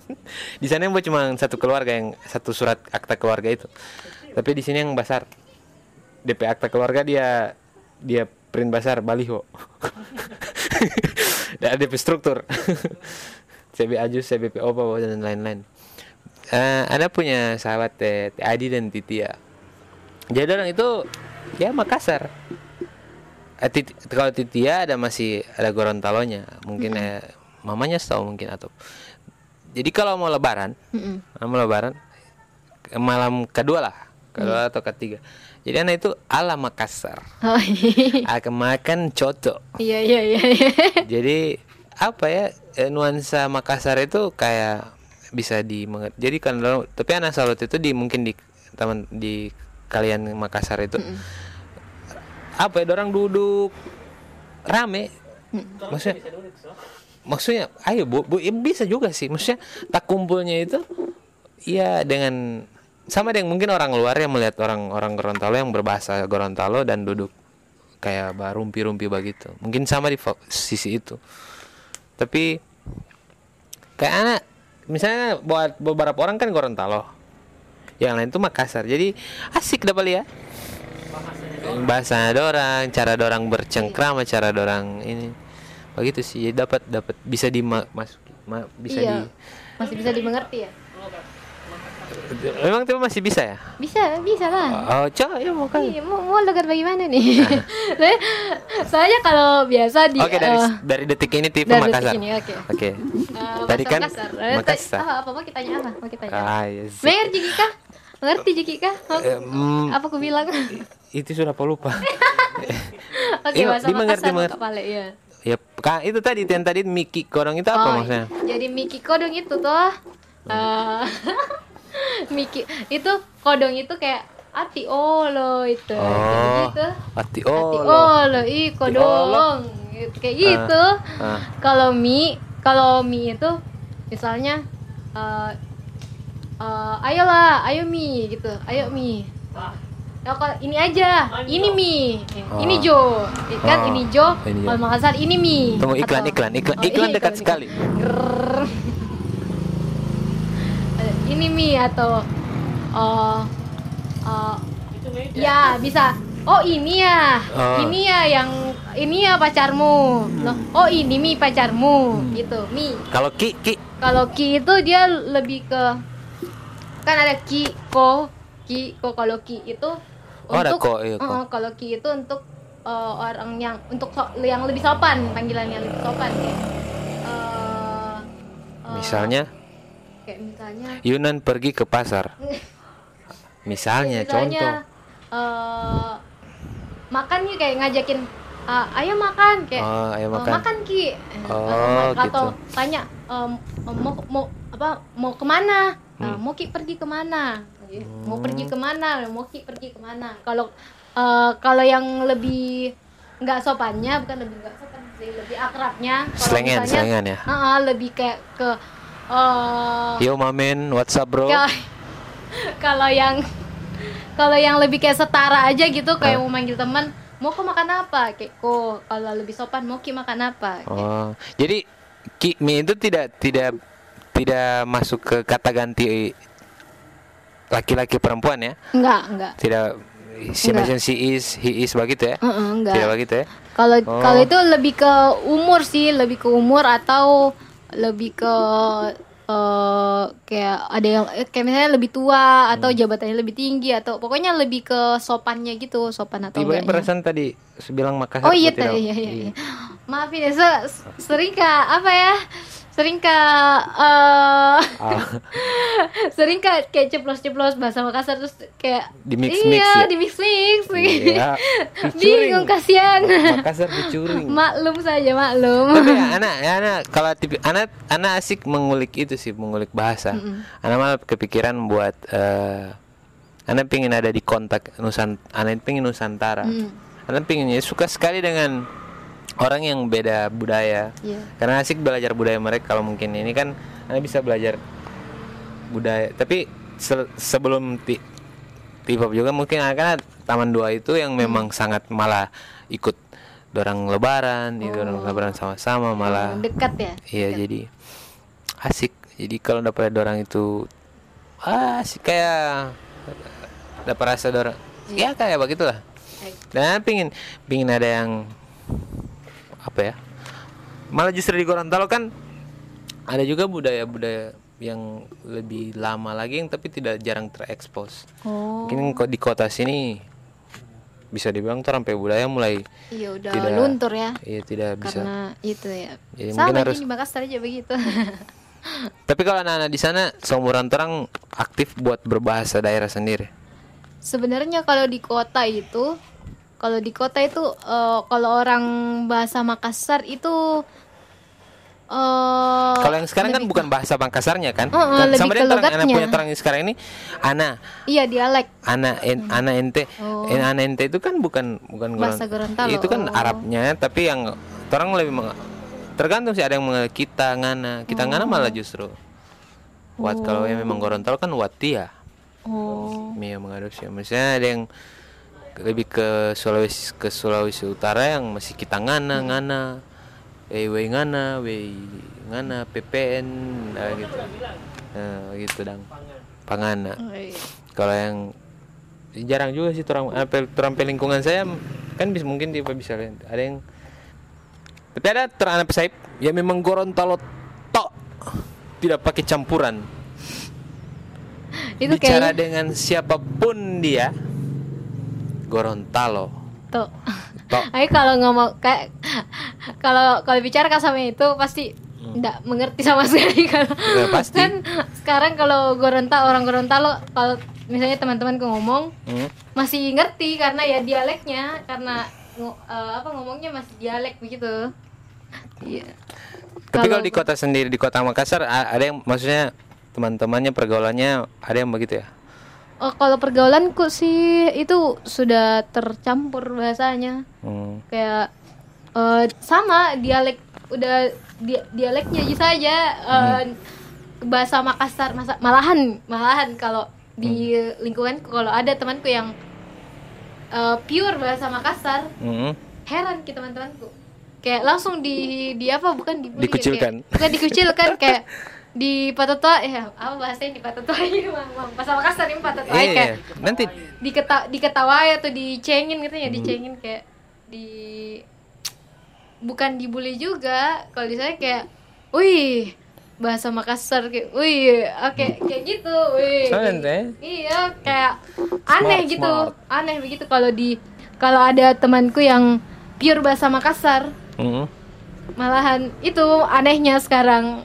<laughs> di sana yang buat cuma satu keluarga yang satu surat akta keluarga itu. Tapi di sini yang besar DP akta keluarga dia dia print besar baliho. <laughs> Dan DP struktur. <laughs> CB Ajus, CBP Opa dan lain-lain. Eh, Anda punya sahabat Teh Teh Adi dan Titia. Jadi orang itu ya Makassar. Eh, Tit- kalau Titia ada masih ada Gorontalonya, mungkin eh, mamanya tahu mungkin atau. Jadi kalau mau Lebaran, Mm-mm. mau Lebaran malam kedua lah, kedua atau ketiga. Jadi anak itu ala Makassar, oh iya. Akan makan coto. iya iya iya iya. Jadi apa ya eh, nuansa Makassar itu kayak bisa di jadi kan tapi anak salut itu di mungkin di teman di kalian Makassar itu apa ya orang duduk rame. Maksudnya maksudnya ayo bu, bu ya bisa juga sih. Maksudnya tak kumpulnya itu ya dengan sama dengan mungkin orang luar yang melihat orang-orang Gorontalo yang berbahasa Gorontalo dan duduk kayak rumpi-rumpi begitu. Mungkin sama di sisi itu. Tapi kayak anak misalnya buat beberapa orang kan Gorontalo. Yang lain tuh Makassar. Jadi asik dapat ya bahasa orang cara orang bercengkrama cara orang ini. Begitu sih dapat dapat bisa dimasuki ma- bisa iya. masih bisa dimengerti ya? di memang tuh masih bisa ya bisa bisa lah oh coba ya mau kan Iya, mau, mau logat bagaimana nih? <laughs> Soalnya, soalnya kalau biasa di oke dari eh, dari detik ini tipe dari detik Makassar ini, oke. oke eh, tadi kan Makassar. Eh, ta- Makassar ah, apa mau kita tanya apa? Mau kita tanya. ah yes. Mengerti Jika? Mengerti Jika? Oh, Eh, mm, apa aku bilang? itu sudah apa lupa <laughs> Oke, Iya, bahasa mengerti, Makassar mengerti. Kepala, iya. ya ka, itu tadi yang tadi Miki Korong itu apa Oh, maksudnya Jadi Miki kodong itu tuh eh <laughs> <laughs> Miki itu kodong itu kayak ati olo itu. oh Gitu. ati Ati oh olo, ih kodong. Gitu, kayak gitu. ah. Kalau mie, kalau mie itu misalnya eh eh, ayolah, ayo mie gitu. Ayo mie. Ya, kalau ini aja, ini mie, Eh, ini Jo, kan Oh, ini Jo, kalau Makassar ini mie. tunggu iklan Atau- iklan iklan Oh, iklan iya, dekat iklan, sekali. Ini mie atau itu meja. ya bisa. Oh ini ya. Oh. ini ya yang ini ya pacarmu. Loh oh ini mie pacarmu Hmm. gitu. Mie kalau Ki Ki. Kalau ki itu dia lebih ke kan ada ki ko ki ko. Kalau ki itu Oh, ada ko, iya, ko. Eh, kalau ki itu untuk eh, orang yang untuk so- yang lebih sopan panggilan yang lebih sopan kayak eh, eh, misalnya kayak misalnya Yunan pergi ke pasar. <laughs> Misalnya, misalnya contoh. eh, makan nih kayak ngajakin "Ah, ayo makan kayak oh ayo "Eh, makan. makan ki. Oh, atau, atau gitu. tanya "Em, mau mau apa mau ke mana? Hmm. Nah, mau ki pergi ke mana? Mau pergi ke mana? Mau ki pergi ke mana? Kalau eh, kalau yang lebih nggak sopannya bukan lebih nggak sopan sih lebih akrabnya. Kalau Selengen, misalnya, selengen ya? "Ah, lebih kayak ke eh, yo mamen what's up bro kalau yang kalau yang lebih kayak setara aja gitu kayak Ah. mau manggil teman mau kok makan apa kayak kok kalau lebih sopan mau ki makan apa Kayak, oh jadi Ki Mi itu tidak tidak tidak masuk ke kata ganti laki-laki perempuan ya enggak enggak tidak si macam she is, he is begitu ya? Heeh, enggak. Tidak begitu ya? Kalau Oh. kalau itu lebih ke umur sih, lebih ke umur atau lebih ke eh, kayak ada yang eh, kayak misalnya lebih tua atau Hmm. jabatannya lebih tinggi atau pokoknya lebih ke sopannya gitu, sopan atau Tiba perasaan tadi bilang Makassar. Oh iya, tadi, iya, iya, iya. Maafin ya, se- sering kak apa ya? Sering kak eh <laughs> Ah, sering kak kayak ceplos-ceplos bahasa Makassar terus kayak Di mix-mix iya, ya? di mix mix Iya, <laughs> bingung kasihan Makassar dicuring. <laughs> maklum saja maklum Tapi ya, anak, ya, anak kalau tipi, anak, anak asik mengulik itu sih, mengulik bahasa. Anak malah kepikiran buat, eh anak pingin ada di kontak nusan, anak pingin nusantara. Mm. Anak pinginnya suka sekali dengan orang yang beda budaya. Iya. Karena asik belajar budaya mereka kalau mungkin ini kan anak bisa belajar budaya. Tapi se- sebelum ti T-pop juga mungkin akan taman dua itu yang memang sangat malah ikut dorang lebaran, itu orang lebaran sama-sama malah. dekat ya Iya jadi asik. Jadi kalau dapat ada orang itu ah, asik kayak dapat rasa dorang. Ya kayak begitulah. Dan pingin pingin ada yang apa ya? Malah justru di Gorontalo kan ada juga budaya-budaya yang lebih lama lagi yang tapi tidak jarang terekspos. oh Mungkin di kota sini bisa dibilang tuh sampai budaya mulai iya udah tidak luntur ya Iya tidak bisa. karena itu ya Jadi sama mungkin harus- di Makassar aja begitu <laughs> Tapi kalau anak-anak di sana seumuran orang aktif buat berbahasa daerah sendiri. sebenarnya kalau di kota itu kalau di kota itu eh, kalau orang bahasa Makassar itu eh Kalau yang sekarang kan bukan bahasa Makassarnya kan? Oh, oh, Kan lebih sama dengan terang, anak punya terang yang sekarang ini ana. Iya dialek. Ana en, ana ente. Oh. En- ana ente itu kan bukan bukan Bahasa Gorontalo, itu kan oh. Arabnya tapi yang orang lebih meng- tergantung sih ada yang mengenal kita ngana. Kita ngana malah justru wat kalau yang memang Gorontalo kan watia. Oh. Mia mengadopsi. Misalnya ada yang lebih ke Sulawesi ke Sulawesi Utara yang masih kita ngana ngana eh wei ngana wei ngana PPN nah, gitu. Nah, gitu dang. Pangana Oh, iya. kalau yang jarang juga sih orang apa orang lingkungan saya kan bisa mungkin dia bisa ada yang tapi ada terang pesaip ya memang Gorontalo tok tidak pakai campuran. Itu bicara kayaknya dengan siapa pun dia Gorontalo tuh tok <laughs> Ayo kalau ngomong kayak <laughs> kalau kalau bicara sama itu pasti enggak mengerti sama <laughs> sekali kalau Ya, pasti. kan sekarang kalau Gorontalo orang Gorontalo kalau misalnya teman-teman ngomong Hmm. masih ngerti karena ya dialeknya karena eh, apa ngomongnya masih dialek begitu. Iya. tapi kalau di kota sendiri di kota Makassar ada yang maksudnya teman-temannya pergaulannya ada yang begitu ya Oh, kalau pergaulanku sih itu sudah tercampur bahasanya. Hmm. kayak eh, sama dialek udah di- dialeknya aja saja eh, bahasa Makassar masa, malahan malahan kalau di lingkunganku kalau ada temanku yang eh, pure bahasa Makassar Hmm. heran ki teman-temanku kayak langsung di di apa bukan dibully, Dikucilkan. kayak, bukan dikucilkan kayak <laughs> di patotoa ya apa bahasanya di patotoa <laughs> ini Bang? Bang? bahasa Makassar ini patotoa Iya, kayak nanti diketa diketawai atau dicengin gitu ya dicengin kayak di bukan dibully juga kalau di sana kayak wih bahasa Makassar kayak wih oke kayak gitu wih Soalnya ente. iya kayak aneh Smart, gitu smart. aneh begitu kalau di kalau ada temanku yang pure bahasa Makassar Hmm. malahan itu anehnya sekarang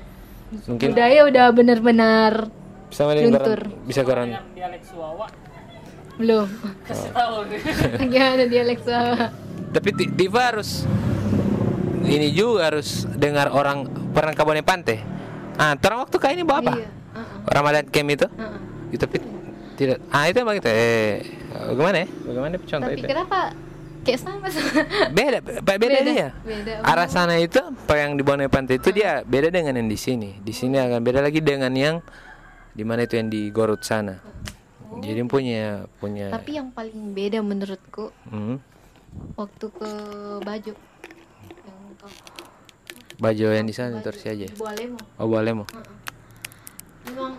mungkin budaya udah bener-bener sama dengan luntur. Bisa koran dialek Suawa. Belum. Kasih tahu nih. <laughs> gimana dialek Jawa tapi Diva harus ini juga harus dengar orang pernah ke Bone Pante. Ah terang waktu kayak ini bawa apa iya uh-uh, Ramadan Camp itu. Ya, tapi tidak. Ah itu emang gitu. Eh bagaimana ya? Bagaimana contoh tapi itu? kenapa kayak sama beda beda, beda dia. beda. Arah sana itu apa yang di Bone Pante itu dia beda dengan yang di sini. Di sini akan beda lagi dengan yang di mana itu yang di Gorut sana. Jadi punya punya tapi yang paling beda menurutku Hmm. waktu ke Bajo. Yang ke baju yang di sana terus aja. Bualemo. Oh boleh mau memang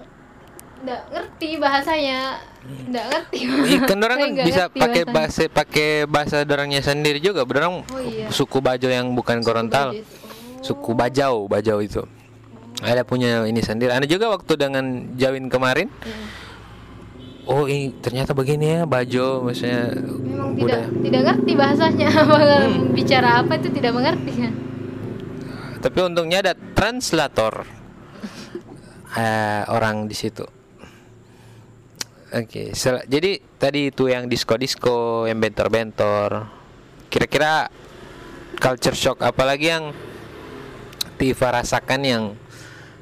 nggak ngerti bahasanya nggak ngerti orang Saya kan nggak bisa ngerti pakai bahasa pakai bahasa dorangnya sendiri juga. Dorang Oh, iya. suku Bajo yang bukan Gorontalo. Bajau itu. Oh. Suku Bajau, Bajau itu. Ada punya ini sendiri. Ada juga waktu dengan Jawin kemarin. Hmm. Oh, ini ternyata begini ya Bajo maksudnya memang tidak budaya. tidak ngerti bahasanya <laughs> Hmm. bicara apa itu tidak mengerti ya Tapi untungnya ada translator <laughs> eh, orang di situ. Oke, sel- jadi tadi itu yang disco-disco, yang bentor-bentor. Kira-kira culture shock apalagi yang Tifa rasakan yang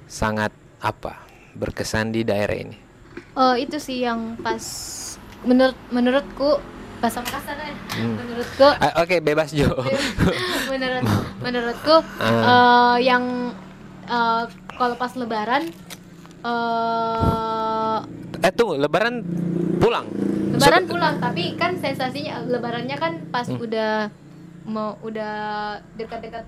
sangat apa berkesan di daerah ini? oh itu sih yang pas menurut menurutku bahasa Makassar ya Hmm. menurutku Ah, Oke, bebas Jo. <laughs> menurut menurutku Ah. eh, yang eh, kalau pas lebaran eh eh tunggu, Lebaran pulang. lebaran So- pulang tapi kan sensasinya lebarannya kan pas Hmm. udah mau udah dekat-dekat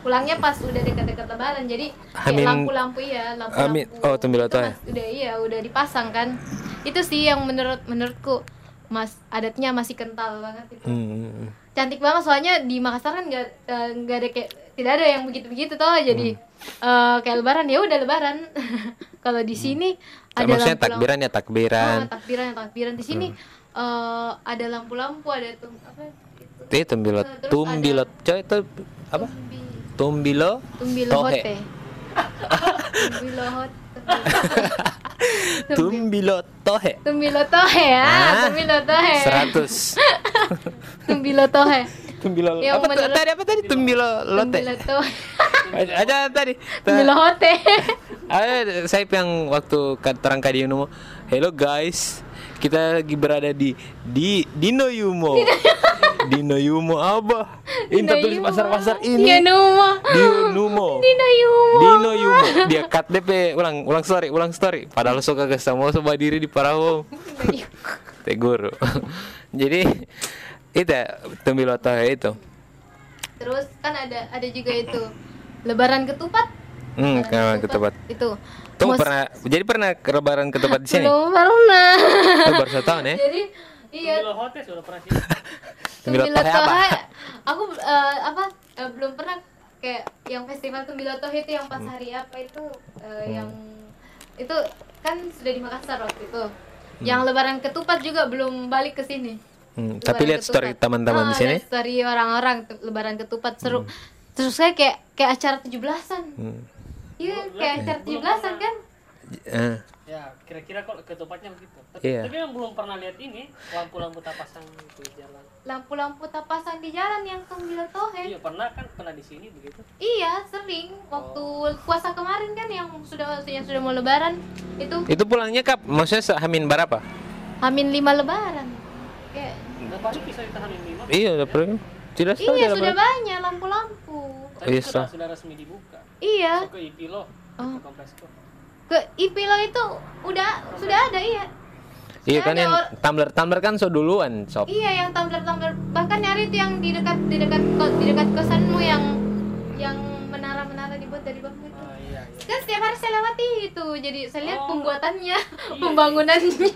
pulangnya pas udah dekat-dekat lebaran jadi kayak Amin. lampu-lampu ya lampu-lampu Amin. Oh, Tumbiloto itu ya. mas- udah iya udah dipasang kan itu sih yang menurut menurutku mas adatnya masih kental banget itu Hmm. Cantik banget soalnya di Makassar kan nggak eh, nggak ada kayak tidak ada yang begitu begitu toh jadi Hmm. eh, kayak lebaran ya udah lebaran <laughs> kalau di sini ada Hmm. Maksudnya lampu-lampu- takbiran ya takbiran. Oh, takbiran takbiran di sini Hmm. eh, ada lampu-lampu ada tuh apa itu tumbilot, Terus tumbilot, coy itu apa? Tumbi- Tumbilo, tumbilo hote tumbilo hote <laughs> Tumbilo tohe. tumbilo tohe ya Ah, tumbilo tohe 100. <laughs> tumbilo tohe Tumbilo Yang apa menurut- tadi apa tadi? Tumbilo lote. tumbilo tohe Aja tadi. tumbilo hote Ada saya yang waktu kat- terang kadi mau Hello guys, kita lagi berada di di Dino Yumo. <laughs> Dino Yumo apa? Ini tulis pasar-pasar ini. Dino Yumo. Dino Yumo Dino Yumo. Dia cut DP ulang ulang story, ulang story. Padahal suka ke semua sobat diri di Parawo. Teh guru. <laughs> Jadi itu tembiloto itu. terus kan ada ada juga itu lebaran ketupat Hmm, Lebaran kenapa ketupat? itu Tuh Mos- pernah jadi pernah ke lebaran ketupat di sini? <laughs> belum pernah Oh, baru satu tahun ya? jadi iya Tumbiloto <laughs> apa? Hai, aku eh, apa eh, belum pernah kayak yang festival Tumbiloto itu yang pas Hmm. hari apa itu eh, yang itu kan sudah di Makassar waktu itu yang lebaran ketupat juga belum balik ke sini Hmm, tapi lihat story ketupat. teman-teman Ah, di sini. lihat story orang-orang lebaran ketupat seru terus saya kayak kayak acara 17-an Hmm. iya kayak acara 17-an kan Eh, Ya, kira-kira kalau ketupatnya begitu. Tapi, Iya. tapi yang belum pernah lihat ini lampu-lampu tapasang itu di jalan. lampu-lampu tak pasang di jalan yang Tumbiloto Iya, pernah kan pernah di sini begitu. Iya, sering. Waktu puasa kemarin kan yang sudah yang sudah mau lebaran itu itu pulangnya kap? Maksudnya Hamin berapa? Hamin lima lebaran. Kayak Bisa ditahan lima. Iya, udah pernah. Tidak iya sudah banyak lampu-lampu. Tapi Iya, sudah, sudah resmi dibuka. Iya, Masuk ke Ipilo, Oh. ke Komplesco. ke Ipilo itu udah sudah ada iya. Iya kan yang tumbler tumbler kan so duluan sob. Iya yang tumbler-tumbler bahkan nyari itu yang di dekat di dekat di dekat kosanmu yang yang menara-menara dibuat dari bambu itu. Ah, iya, iya. Kan setiap hari saya lewati itu, jadi saya lihat Oh. pembuatannya, Iya. <laughs> pembangunannya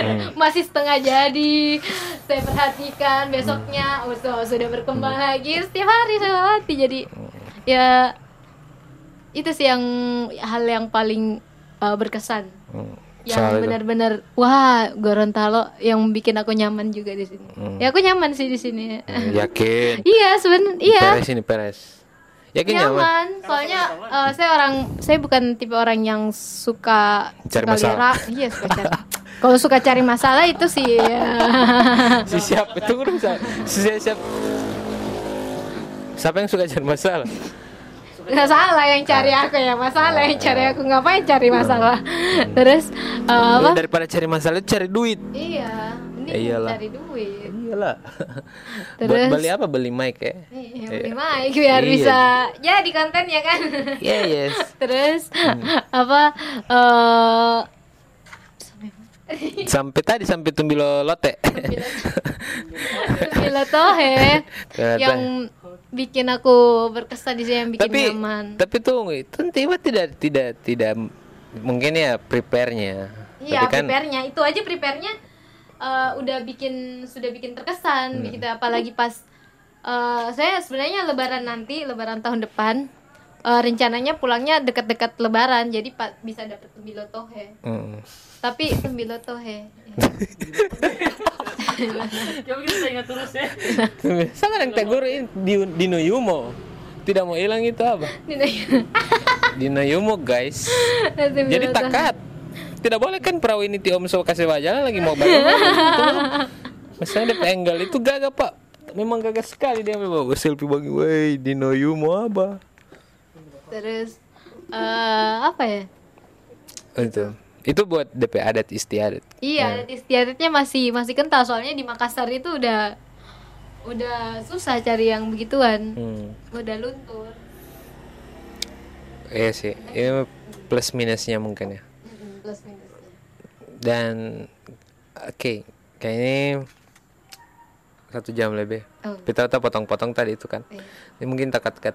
Hmm. <laughs> masih setengah jadi. Saya perhatikan besoknya, oh, so- sudah berkembang lagi. Setiap hari saya lewati, jadi ya itu sih yang hal yang paling uh, berkesan, Hmm. yang benar-benar wah Gorontalo yang bikin aku nyaman juga di sini. Hmm. Ya aku nyaman sih di sini. Hmm, Yakin. <laughs> Iya sebenarnya, iya Peres ini peres. Yakin nyaman? nyaman soalnya eh, saya orang saya bukan tipe orang yang suka Cari suka masalah. iya suka cari kalau suka cari masalah itu sih ya. Si siap itu bisa. Si siap, siap. Siapa yang suka cari masalah? nggak salah yang cari aku ya masalah yang cari aku ngapain cari masalah terus Lu apa daripada cari masalah cari duit. iya Ya ini iyalah. cari duit Iyalah. Terus? Buat beli apa? Beli mic ya? Iya, beli mic biar Iya. bisa ya di konten ya kan Yeah, yes. <laughs> terus Hmm. apa eh Sampai tadi sampai tumbilo lote. Bila <laughs> tohe yang bikin aku berkesan di sini yang bikin tapi nyaman. tapi tuh itu tiba tidak tidak tidak mungkin ya prepare-nya Iya, kan prepare-nya itu aja prepare-nya eh, udah bikin sudah bikin terkesan Hmm. begitu apalagi pas eh, saya sebenarnya lebaran nanti, lebaran tahun depan eh, rencananya pulangnya dekat-dekat lebaran. Jadi pak bisa dapet tembilotohe. mm, Tapi tembilotohe. <laughs> Ya begitu saya ingat terus ya. <laughs> sama yang tegur ini di Dino Yumo. Tidak mau hilang itu apa? Dino Yumo. Guys. Jadi takat tidak boleh kan perahu ini om so kasih wajalan lagi mau bayar <laughs> gitu. Masalahnya DP Enggal itu gagah pak memang gagah sekali dia memang selfie bagi woi Dino Yumo apa Terus eh apa ya? itu itu buat DP adat istiadat Iya, adat istiadatnya masih masih kental soalnya di Makassar itu udah udah susah cari yang begituan. hmm. Udah luntur. iya sih ini plus minusnya mungkin ya Plus minusnya. dan oke kayaknya satu jam lebih Oh. kita tahu potong-potong tadi itu kan Iya. ini mungkin takat-takat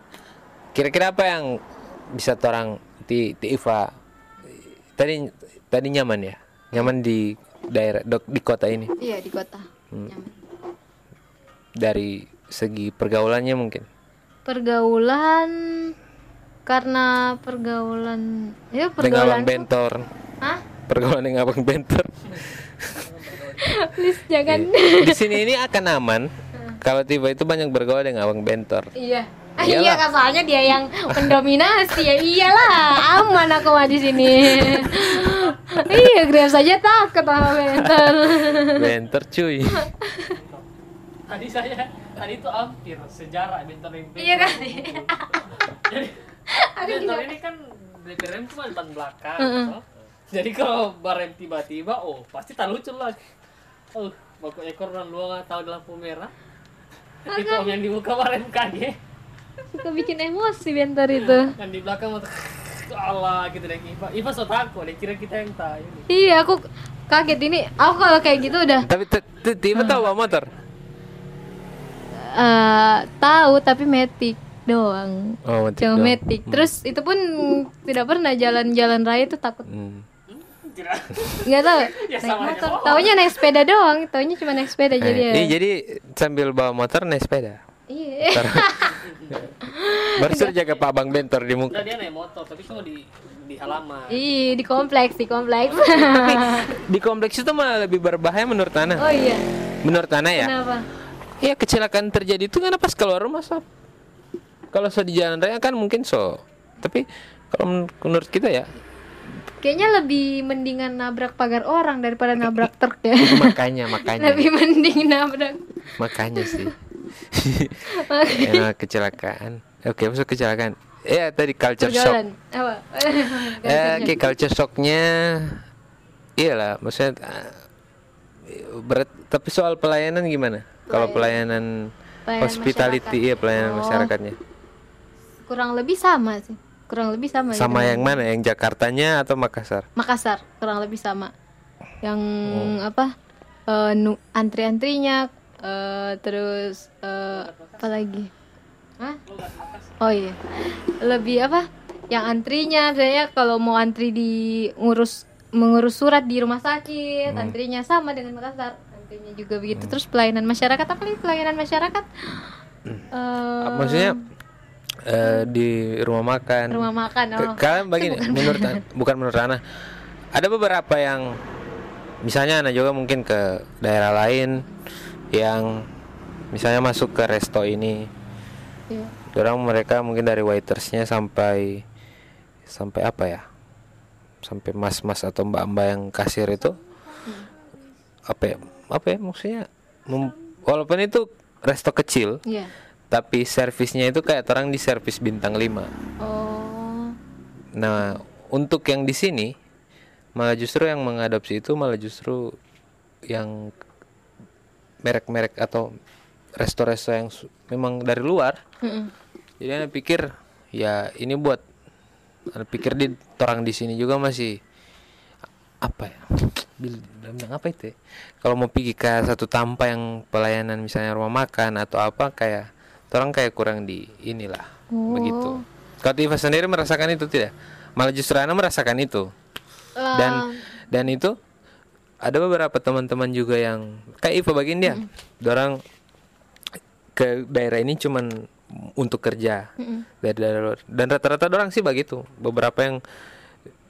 kira-kira apa yang bisa orang di, di Iva tadi tadi nyaman ya nyaman di daerah dok- di kota ini Iya di kota. Hmm. Nyaman. dari segi pergaulannya mungkin Pergaulan karena pergaulan ya dengan pergaulan abang bentor Hah? pergaulan dengan abang bentor Please jangan. di sini ini akan aman kalau tiba itu banyak bergaul dengan abang bentor iya. Ah, <laughs> Iyalah. iya kan soalnya dia yang mendominasi ya iyalah aman aku mah di sini <laughs> iya Grab saja takut sama mentor <laughs> bentor cuy Tadi saya tadi itu hampir sejarah bentar yang iya kan Jadi bentar juga. ini kan DP rem cuma depan belakang. Heeh. toh. Jadi kalau barem tiba-tiba, oh pasti tak lucu lagi. Oh, baku ekor dan luang tahu di lampu merah. Itu om yang dibuka barem kaget. suka bikin emosi bentar itu Yang di belakang motor Allah gitu deh Iva. Iva so takut, dia kira kita yang tahu ini. iya aku kaget ini aku kalau kayak gitu udah tapi t- t- tiba tahu bawa motor eh tahu tapi metik doang oh metik cuma doang. metik terus itu pun tidak pernah jalan-jalan raya itu takut Hmm. Tidak. nggak tahu <laughs> Ya, naik aja motor taunya naik sepeda doang taunya cuma naik sepeda jadi ya Eh, iya, jadi sambil bawa motor naik sepeda. iya <laughs> Baru jaga Pak Bang Bentor di muka. Dia naik motor, tapi cuma di di halaman. Ih, di kompleks, di kompleks. <laughs> Di kompleks itu malah lebih berbahaya menurut Ana. oh iya. Menurut Ana ya. Kenapa? Iya kecelakaan terjadi itu kan pas keluar rumah sob. Kalau so di jalan raya kan mungkin so. Tapi kalau men- menurut kita ya Kayaknya lebih mendingan nabrak pagar orang daripada nabrak <laughs> truk ya. makanya makanya <laughs> lebih mending nabrak. makanya sih. <laughs> Emang kecelakaan. Oke masuk kecelakaan. Ya tadi culture shock. Pergaulan. Apa? Eh, oke culture shocknya iyalah maksudnya eh, berat tapi soal pelayanan gimana kalau pelayanan, Pelayanan hospitality iya pelayanan Oh. masyarakatnya Kurang lebih sama sih. Kurang lebih sama. ya sama dengan yang mana yang Jakartanya atau Makassar Makassar, kurang lebih sama. Yang Oh. apa? eh, nu- antri-antrinya eh, terus eh, apa lagi? Hah? Oh iya. Lebih apa? Yang antrinya saya kalau mau antri di ngurus mengurus surat di rumah sakit, Hmm. antrinya sama dengan Makassar. Antrinya juga begitu. Terus pelayanan masyarakat apa lagi pelayanan masyarakat? Eh, maksudnya eh, di rumah makan rumah makan. Oh. kalian begini menurut An- bukan menurut Ana ada beberapa yang misalnya Ana juga mungkin ke daerah lain yang misalnya masuk ke resto ini Iya. orang mereka mungkin dari waitersnya sampai sampai apa ya sampai mas-mas atau mbak-mbak yang kasir itu apa ya apa ya maksudnya mem- walaupun itu resto kecil Iya. Tapi servisnya itu kayak orang di servis bintang 5 Oh. Nah, untuk yang di sini malah justru yang mengadopsi itu malah justru yang merek-merek atau resto-resto yang memang dari luar. Mm-mm. Jadi anda pikir ya ini buat anda pikir di orang di sini juga masih apa ya? Bil, bilang apa itu? ya? Kalau mau pergi ke satu tanpa yang pelayanan misalnya rumah makan atau apa kayak orang kayak kurang di inilah begitu. Kalau Tifa sendiri merasakan itu tidak? Malah justru Anda merasakan itu. Dan dan itu ada beberapa teman-teman juga yang kayak Iva bagian dia. Orang ke daerah ini cuman untuk kerja. Dari daerah luar. Dan rata-rata orang sih begitu. Beberapa yang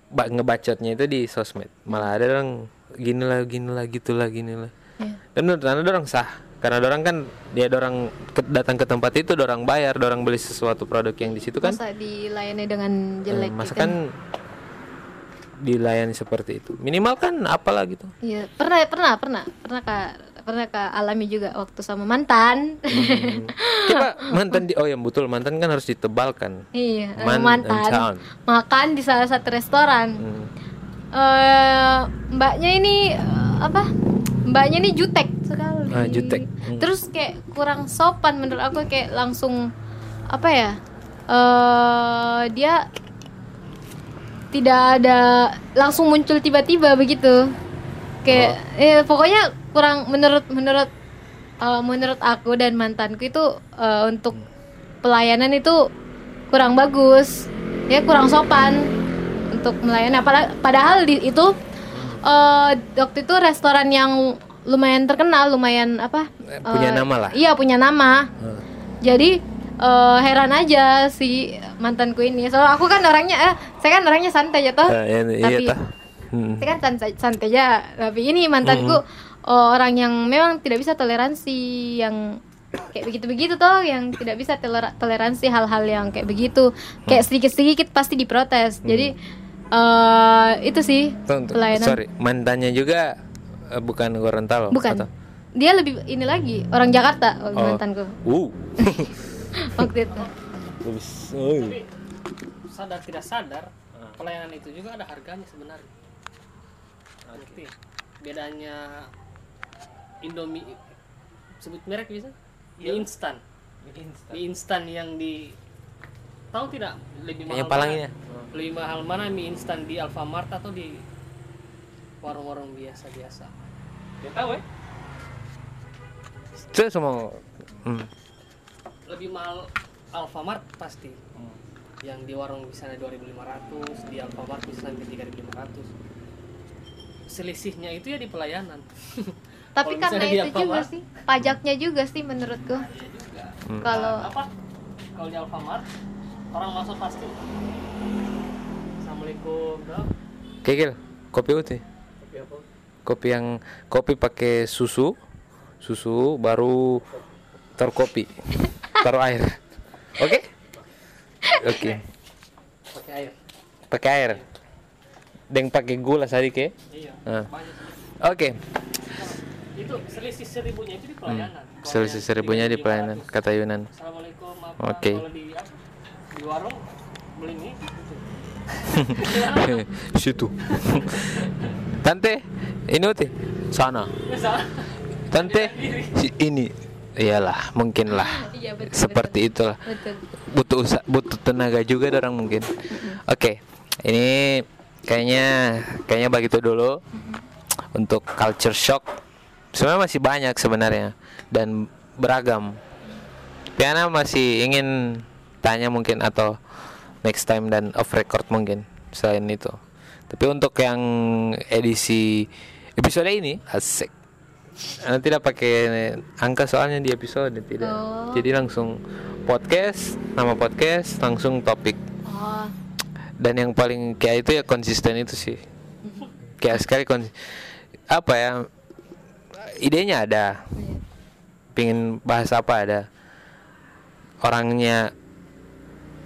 ba- ngebacotnya itu di sosmed. Malah ada orang gini lah gini lah gitu lah gini lah. Iya. dan menurut anda orang sah karena orang kan dia orang ke- datang ke tempat itu orang bayar orang beli sesuatu produk yang di situ kan Masa dilayani dengan jelek Eh, masa gitu kan dilayani seperti itu minimal kan apalah gitu Iya, pernah pernah pernah pernah kak pernah kak alami juga waktu sama mantan. Hmm. Coba mantan di oh ya betul mantan kan harus ditebalkan iya, Man and mantan makan di salah satu restoran. Hmm. eh mbaknya ini eh, apa? Mbaknya ini jutek sekali. Ah, jutek. Hmm. Terus kayak kurang sopan menurut aku kayak langsung apa ya? eh dia tidak ada langsung muncul tiba-tiba begitu. Kayak eh, pokoknya kurang menurut menurut eh, menurut aku dan mantanku itu eh, untuk pelayanan itu kurang bagus. Dia kurang sopan untuk melayani Apala- padahal di itu eh, waktu itu restoran yang lumayan terkenal, lumayan apa? Eh, punya eh, nama lah. Iya, punya nama. Hmm. Jadi eh, heran aja si mantanku ini. Soalnya aku kan orangnya eh saya kan orangnya santai ya toh. Ah, iya, iya, Tapi tah. Hmm. saya kan santai, santai aja. Tapi ini mantanku eh, orang yang memang tidak bisa toleransi yang kayak begitu-begitu toh yang tidak bisa tolera- toleransi hal-hal yang kayak begitu. Kayak sedikit-sedikit pasti diprotes. Jadi eh itu sih tuh, pelayanan. sorry mantannya juga eh, bukan Gorontalo Bukan. atau? Dia lebih ini lagi orang Jakarta oh, Oh. mantanku Uh. <laughs> waktu itu. Oh. Tapi sadar tidak sadar pelayanan itu juga ada harganya sebenarnya. Ngerti? Bedanya Indomie sebut merek bisa? Mie instan. Mie instan yang di tahu tidak lebih mahal Yang palangnya. mana? Lebih mahal mana mie instan di Alfamart atau di warung-warung biasa-biasa? Ya tahu ya. Itu semua hmm. Lebih mahal Alfamart pasti. Yang di warung bisa 2.500, di Alfamart bisa sampai 3.500. Selisihnya itu ya di pelayanan. <laughs> Tapi karena misalnya itu juga Alfamart, sih pajaknya juga sih menurutku. Hmm. Kalau apa? Kalau di Alfamart orang masuk pasti. Assalamualaikum, dok. Kekil, kopi putih. Kopi apa? Kopi yang kopi pakai susu, susu baru taruh kopi, <laughs> taruh air. Oke? Oke. Pakai air. Pakai air. Dan pakai gula sedikit. Iya. Ah. Banyak sih. Oke. Itu selisih seribunya itu di pelayanan. Hmm. Selisih seribunya di 3.500, pelayanan kata Yunan. Assalamualaikum? Oke. Kalau di warung beli ini. <laughs> Situ. Tante, ini uti. Sana. Tante, ini. Iyalah, mungkin lah. <laughs> iya betul. Seperti itulah. betul. butuh usa butuh tenaga juga orang mungkin. Oke, ini kayaknya kayaknya begitu dulu untuk culture shock. Sebenarnya masih banyak sebenarnya dan beragam. Piana masih ingin tanya mungkin atau next time dan off record mungkin selain itu. Tapi untuk yang edisi episode ini asik. Anda tidak pakai angka soalnya di episode tidak. Oh. Jadi langsung podcast, nama podcast, langsung topik. Oh, Dan yang paling kayak itu ya konsisten itu sih. Kayak sekali konsi apa ya? Idenya ada. iya. Pingin bahas apa ada. Orangnya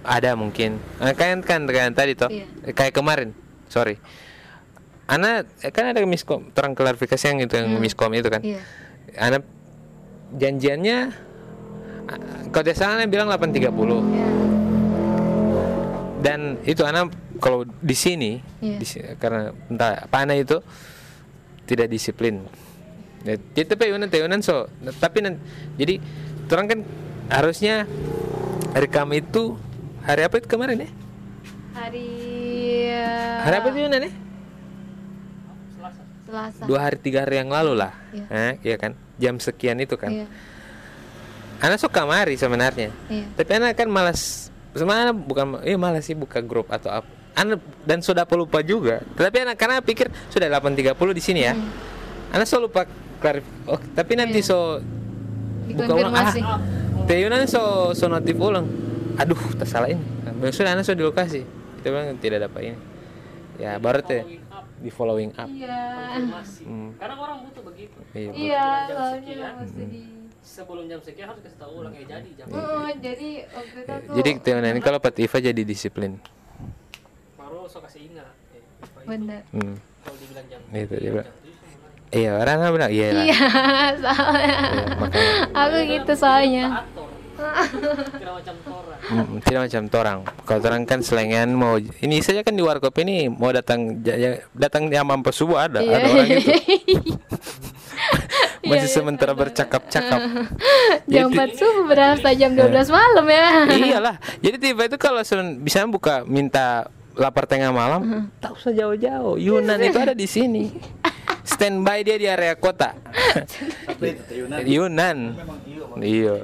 ada mungkin. Eh, kan kan kan tadi toh. Iya. Kayak kemarin. Sorry. Ana eh, kan ada miskom, terang klarifikasi yang itu yang miskom itu kan. Iya. Ana janjiannya kalau tidak salah Ana bilang 8.30 Iya. dan itu Ana kalau di sini Iya. di karena entah apa Ana itu tidak disiplin. Ya, kita pe yunan yunan so tapi jadi orang kan harusnya rekam itu hari apa itu kemarin ya? Hari eh, Hari apa itu yunan ya? Selasa. Selasa. Dua hari tiga hari yang lalu lah, Iya. eh, iya kan? Jam sekian itu kan. Iya. Ana suka mari sebenarnya. Iya. Tapi anak kan malas sebenarnya bukan iya malas sih buka grup atau apa Anda dan sudah lupa juga. Tapi anak karena pikir sudah 8.30 di sini ya. Anda so lupa klarif. Oh, tapi nanti Iya. so buka ulang. Ah, Dikonfirmasi. Teh Yunan so so notif ulang. Aduh, tersalah ini. Nah, Sudah Anda so di lokasi. Kita bilang tidak dapat ini. Ya, baru teh up, di following up. Iya. Hmm. Karena orang butuh begitu. Iya. Iya, soalnya sekian. mesti di Sebelum jam sekian harus kasih tahu ulang ya jadi jam Oh, jadi waktu itu aku Jadi Teh Yunan ini kalau Pat Iva jadi disiplin. baru so kasih ingat. Eh, bener. Hmm. Kalau dibilang jam Itu dia bilang. Iya, orang bilang iya. Iya, <laughs> soalnya Iya, aku gitu soalnya. Tidak macam orang. Mm, tidak macam torang. Kalau torang kan selengean mau ini saja kan di warkop ini mau datang ya- datang jam empat subuh ada Iya. ada orang gitu. <laughs> Masih iya, sementara bercakap-cakap. <laughs> Jam 4 subuh berasa jam 12 malam ya. <laughs> Iyalah. Jadi tiba itu kalau sen- bisa buka minta lapar tengah malam, tak usah jauh-jauh. Yunan itu ada di sini. Standby dia di area kota. Yunan. Iya.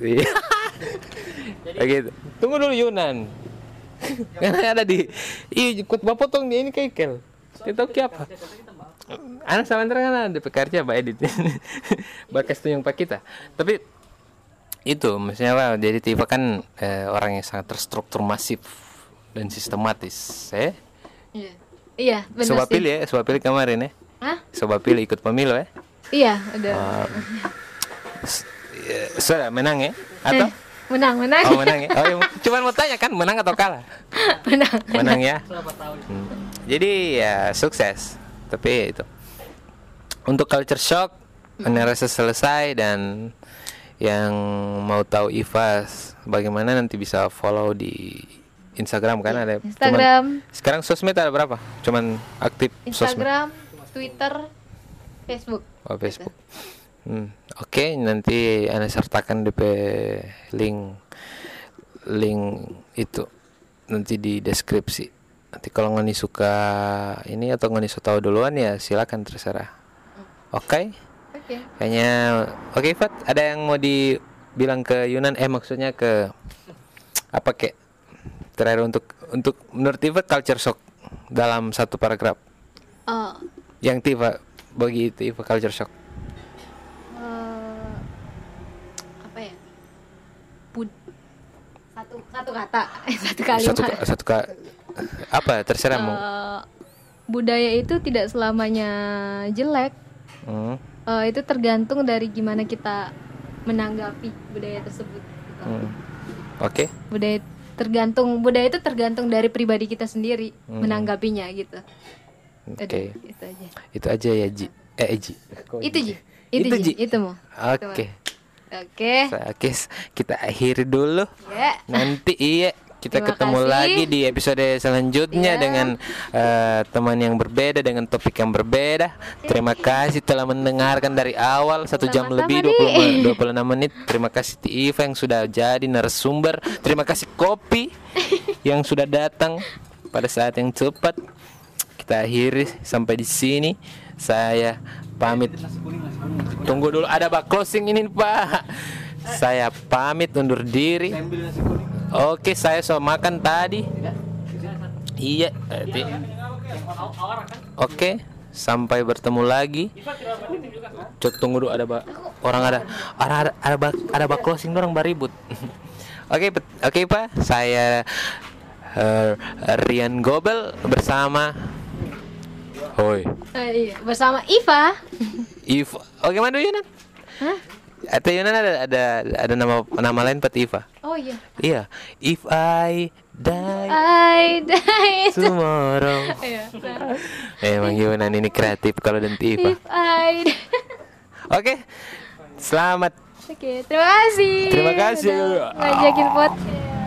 Iya. <laughs> Begitu. Tunggu dulu Yunan. Karena ada di Iya, ikut bapak potong dia ini kekel. Kita tahu apa? Anak sama kan ada pekerja Pak Edit. <laughs> Bakas tuh yang pak kita. Tapi itu maksudnya apa? Jadi Tifa kan eh, orang yang sangat terstruktur masif dan sistematis. Eh? Iya. Iya, benar Sobat sih. pilih ya, sobat pilih kemarin ya. Hah? Sobat pilih ikut pemilu ya. Iya, udah. S- <laughs> ya, Sudah menang ya? Atau? Eh, menang, menang. Oh menang ya? Oh, iya. Cuman mau tanya kan menang atau kalah? <laughs> menang. Menang ya. Selama tahun. Hmm. Jadi ya sukses. Tapi itu untuk culture shock ini rasa selesai dan yang mau tahu Ivas bagaimana nanti bisa follow di Instagram kan ada. Cuman- Instagram, sekarang sosmed ada berapa? Cuman aktif sosmed. Instagram, Twitter, Facebook. Oh, Facebook. Hmm, Oke, nanti anda sertakan DP link link itu nanti di deskripsi. Nanti kalau ngani suka ini atau ngani suka tahu duluan ya silakan terserah. Oke, Oke. kayaknya oke Fat, ada yang mau dibilang ke Yunan? Eh maksudnya ke apa kek? Terakhir untuk untuk menurut Iva culture shock dalam satu paragraf. Oh, Yang Tifa bagi Tifa culture shock. eh, apa ya? Bud satu kata, eh, satu kalimat. satu satu ka apa terserah mau Eh, budaya itu tidak selamanya jelek. Hmm, Eh, itu tergantung dari gimana kita menanggapi budaya tersebut. gitu. hmm. oke Budaya tergantung budaya itu tergantung dari pribadi kita sendiri Hmm. menanggapinya gitu. oke Udah, itu aja. itu aja ya Ji eh Ji Itu Ji. Itu, Itu Ji. Itu mau. oke Oke. Sa- oke kita akhiri dulu Ya. nanti iya kita Terima ketemu kasih. lagi di episode selanjutnya Iya. dengan eh, teman yang berbeda dengan topik yang berbeda. Terima kasih telah mendengarkan dari awal satu jam lebih Di. 20 26 menit. Terima kasih Tifa yang sudah jadi narasumber. Terima kasih Kopi yang sudah datang pada saat yang cepat. Kita akhiri sampai di sini. Saya pamit. Tunggu dulu ada bak closing ini Pak. Saya pamit undur diri. Oke, saya so makan tadi. Iya, Oke, sampai bertemu lagi. Cok tunggu dulu ada ba orang ada orang ada ada bak ada bak closing orang baribut. <laughs> Oke, oke Pak, saya eh, Rian Gobel bersama Hoi. Eh, iya. Bersama Iva. If Oke, mana Yunan? Hah? Atau Yunan ada ada ada nama nama lain Pat Iva? Oh iya. Iya, if I die I die. tomorrow. <laughs> Iya. Emang Yunan ini kreatif kalau dan Iva. If I. Oke, selamat. Oke, terima kasih. Terima kasih. ngajakin podcast.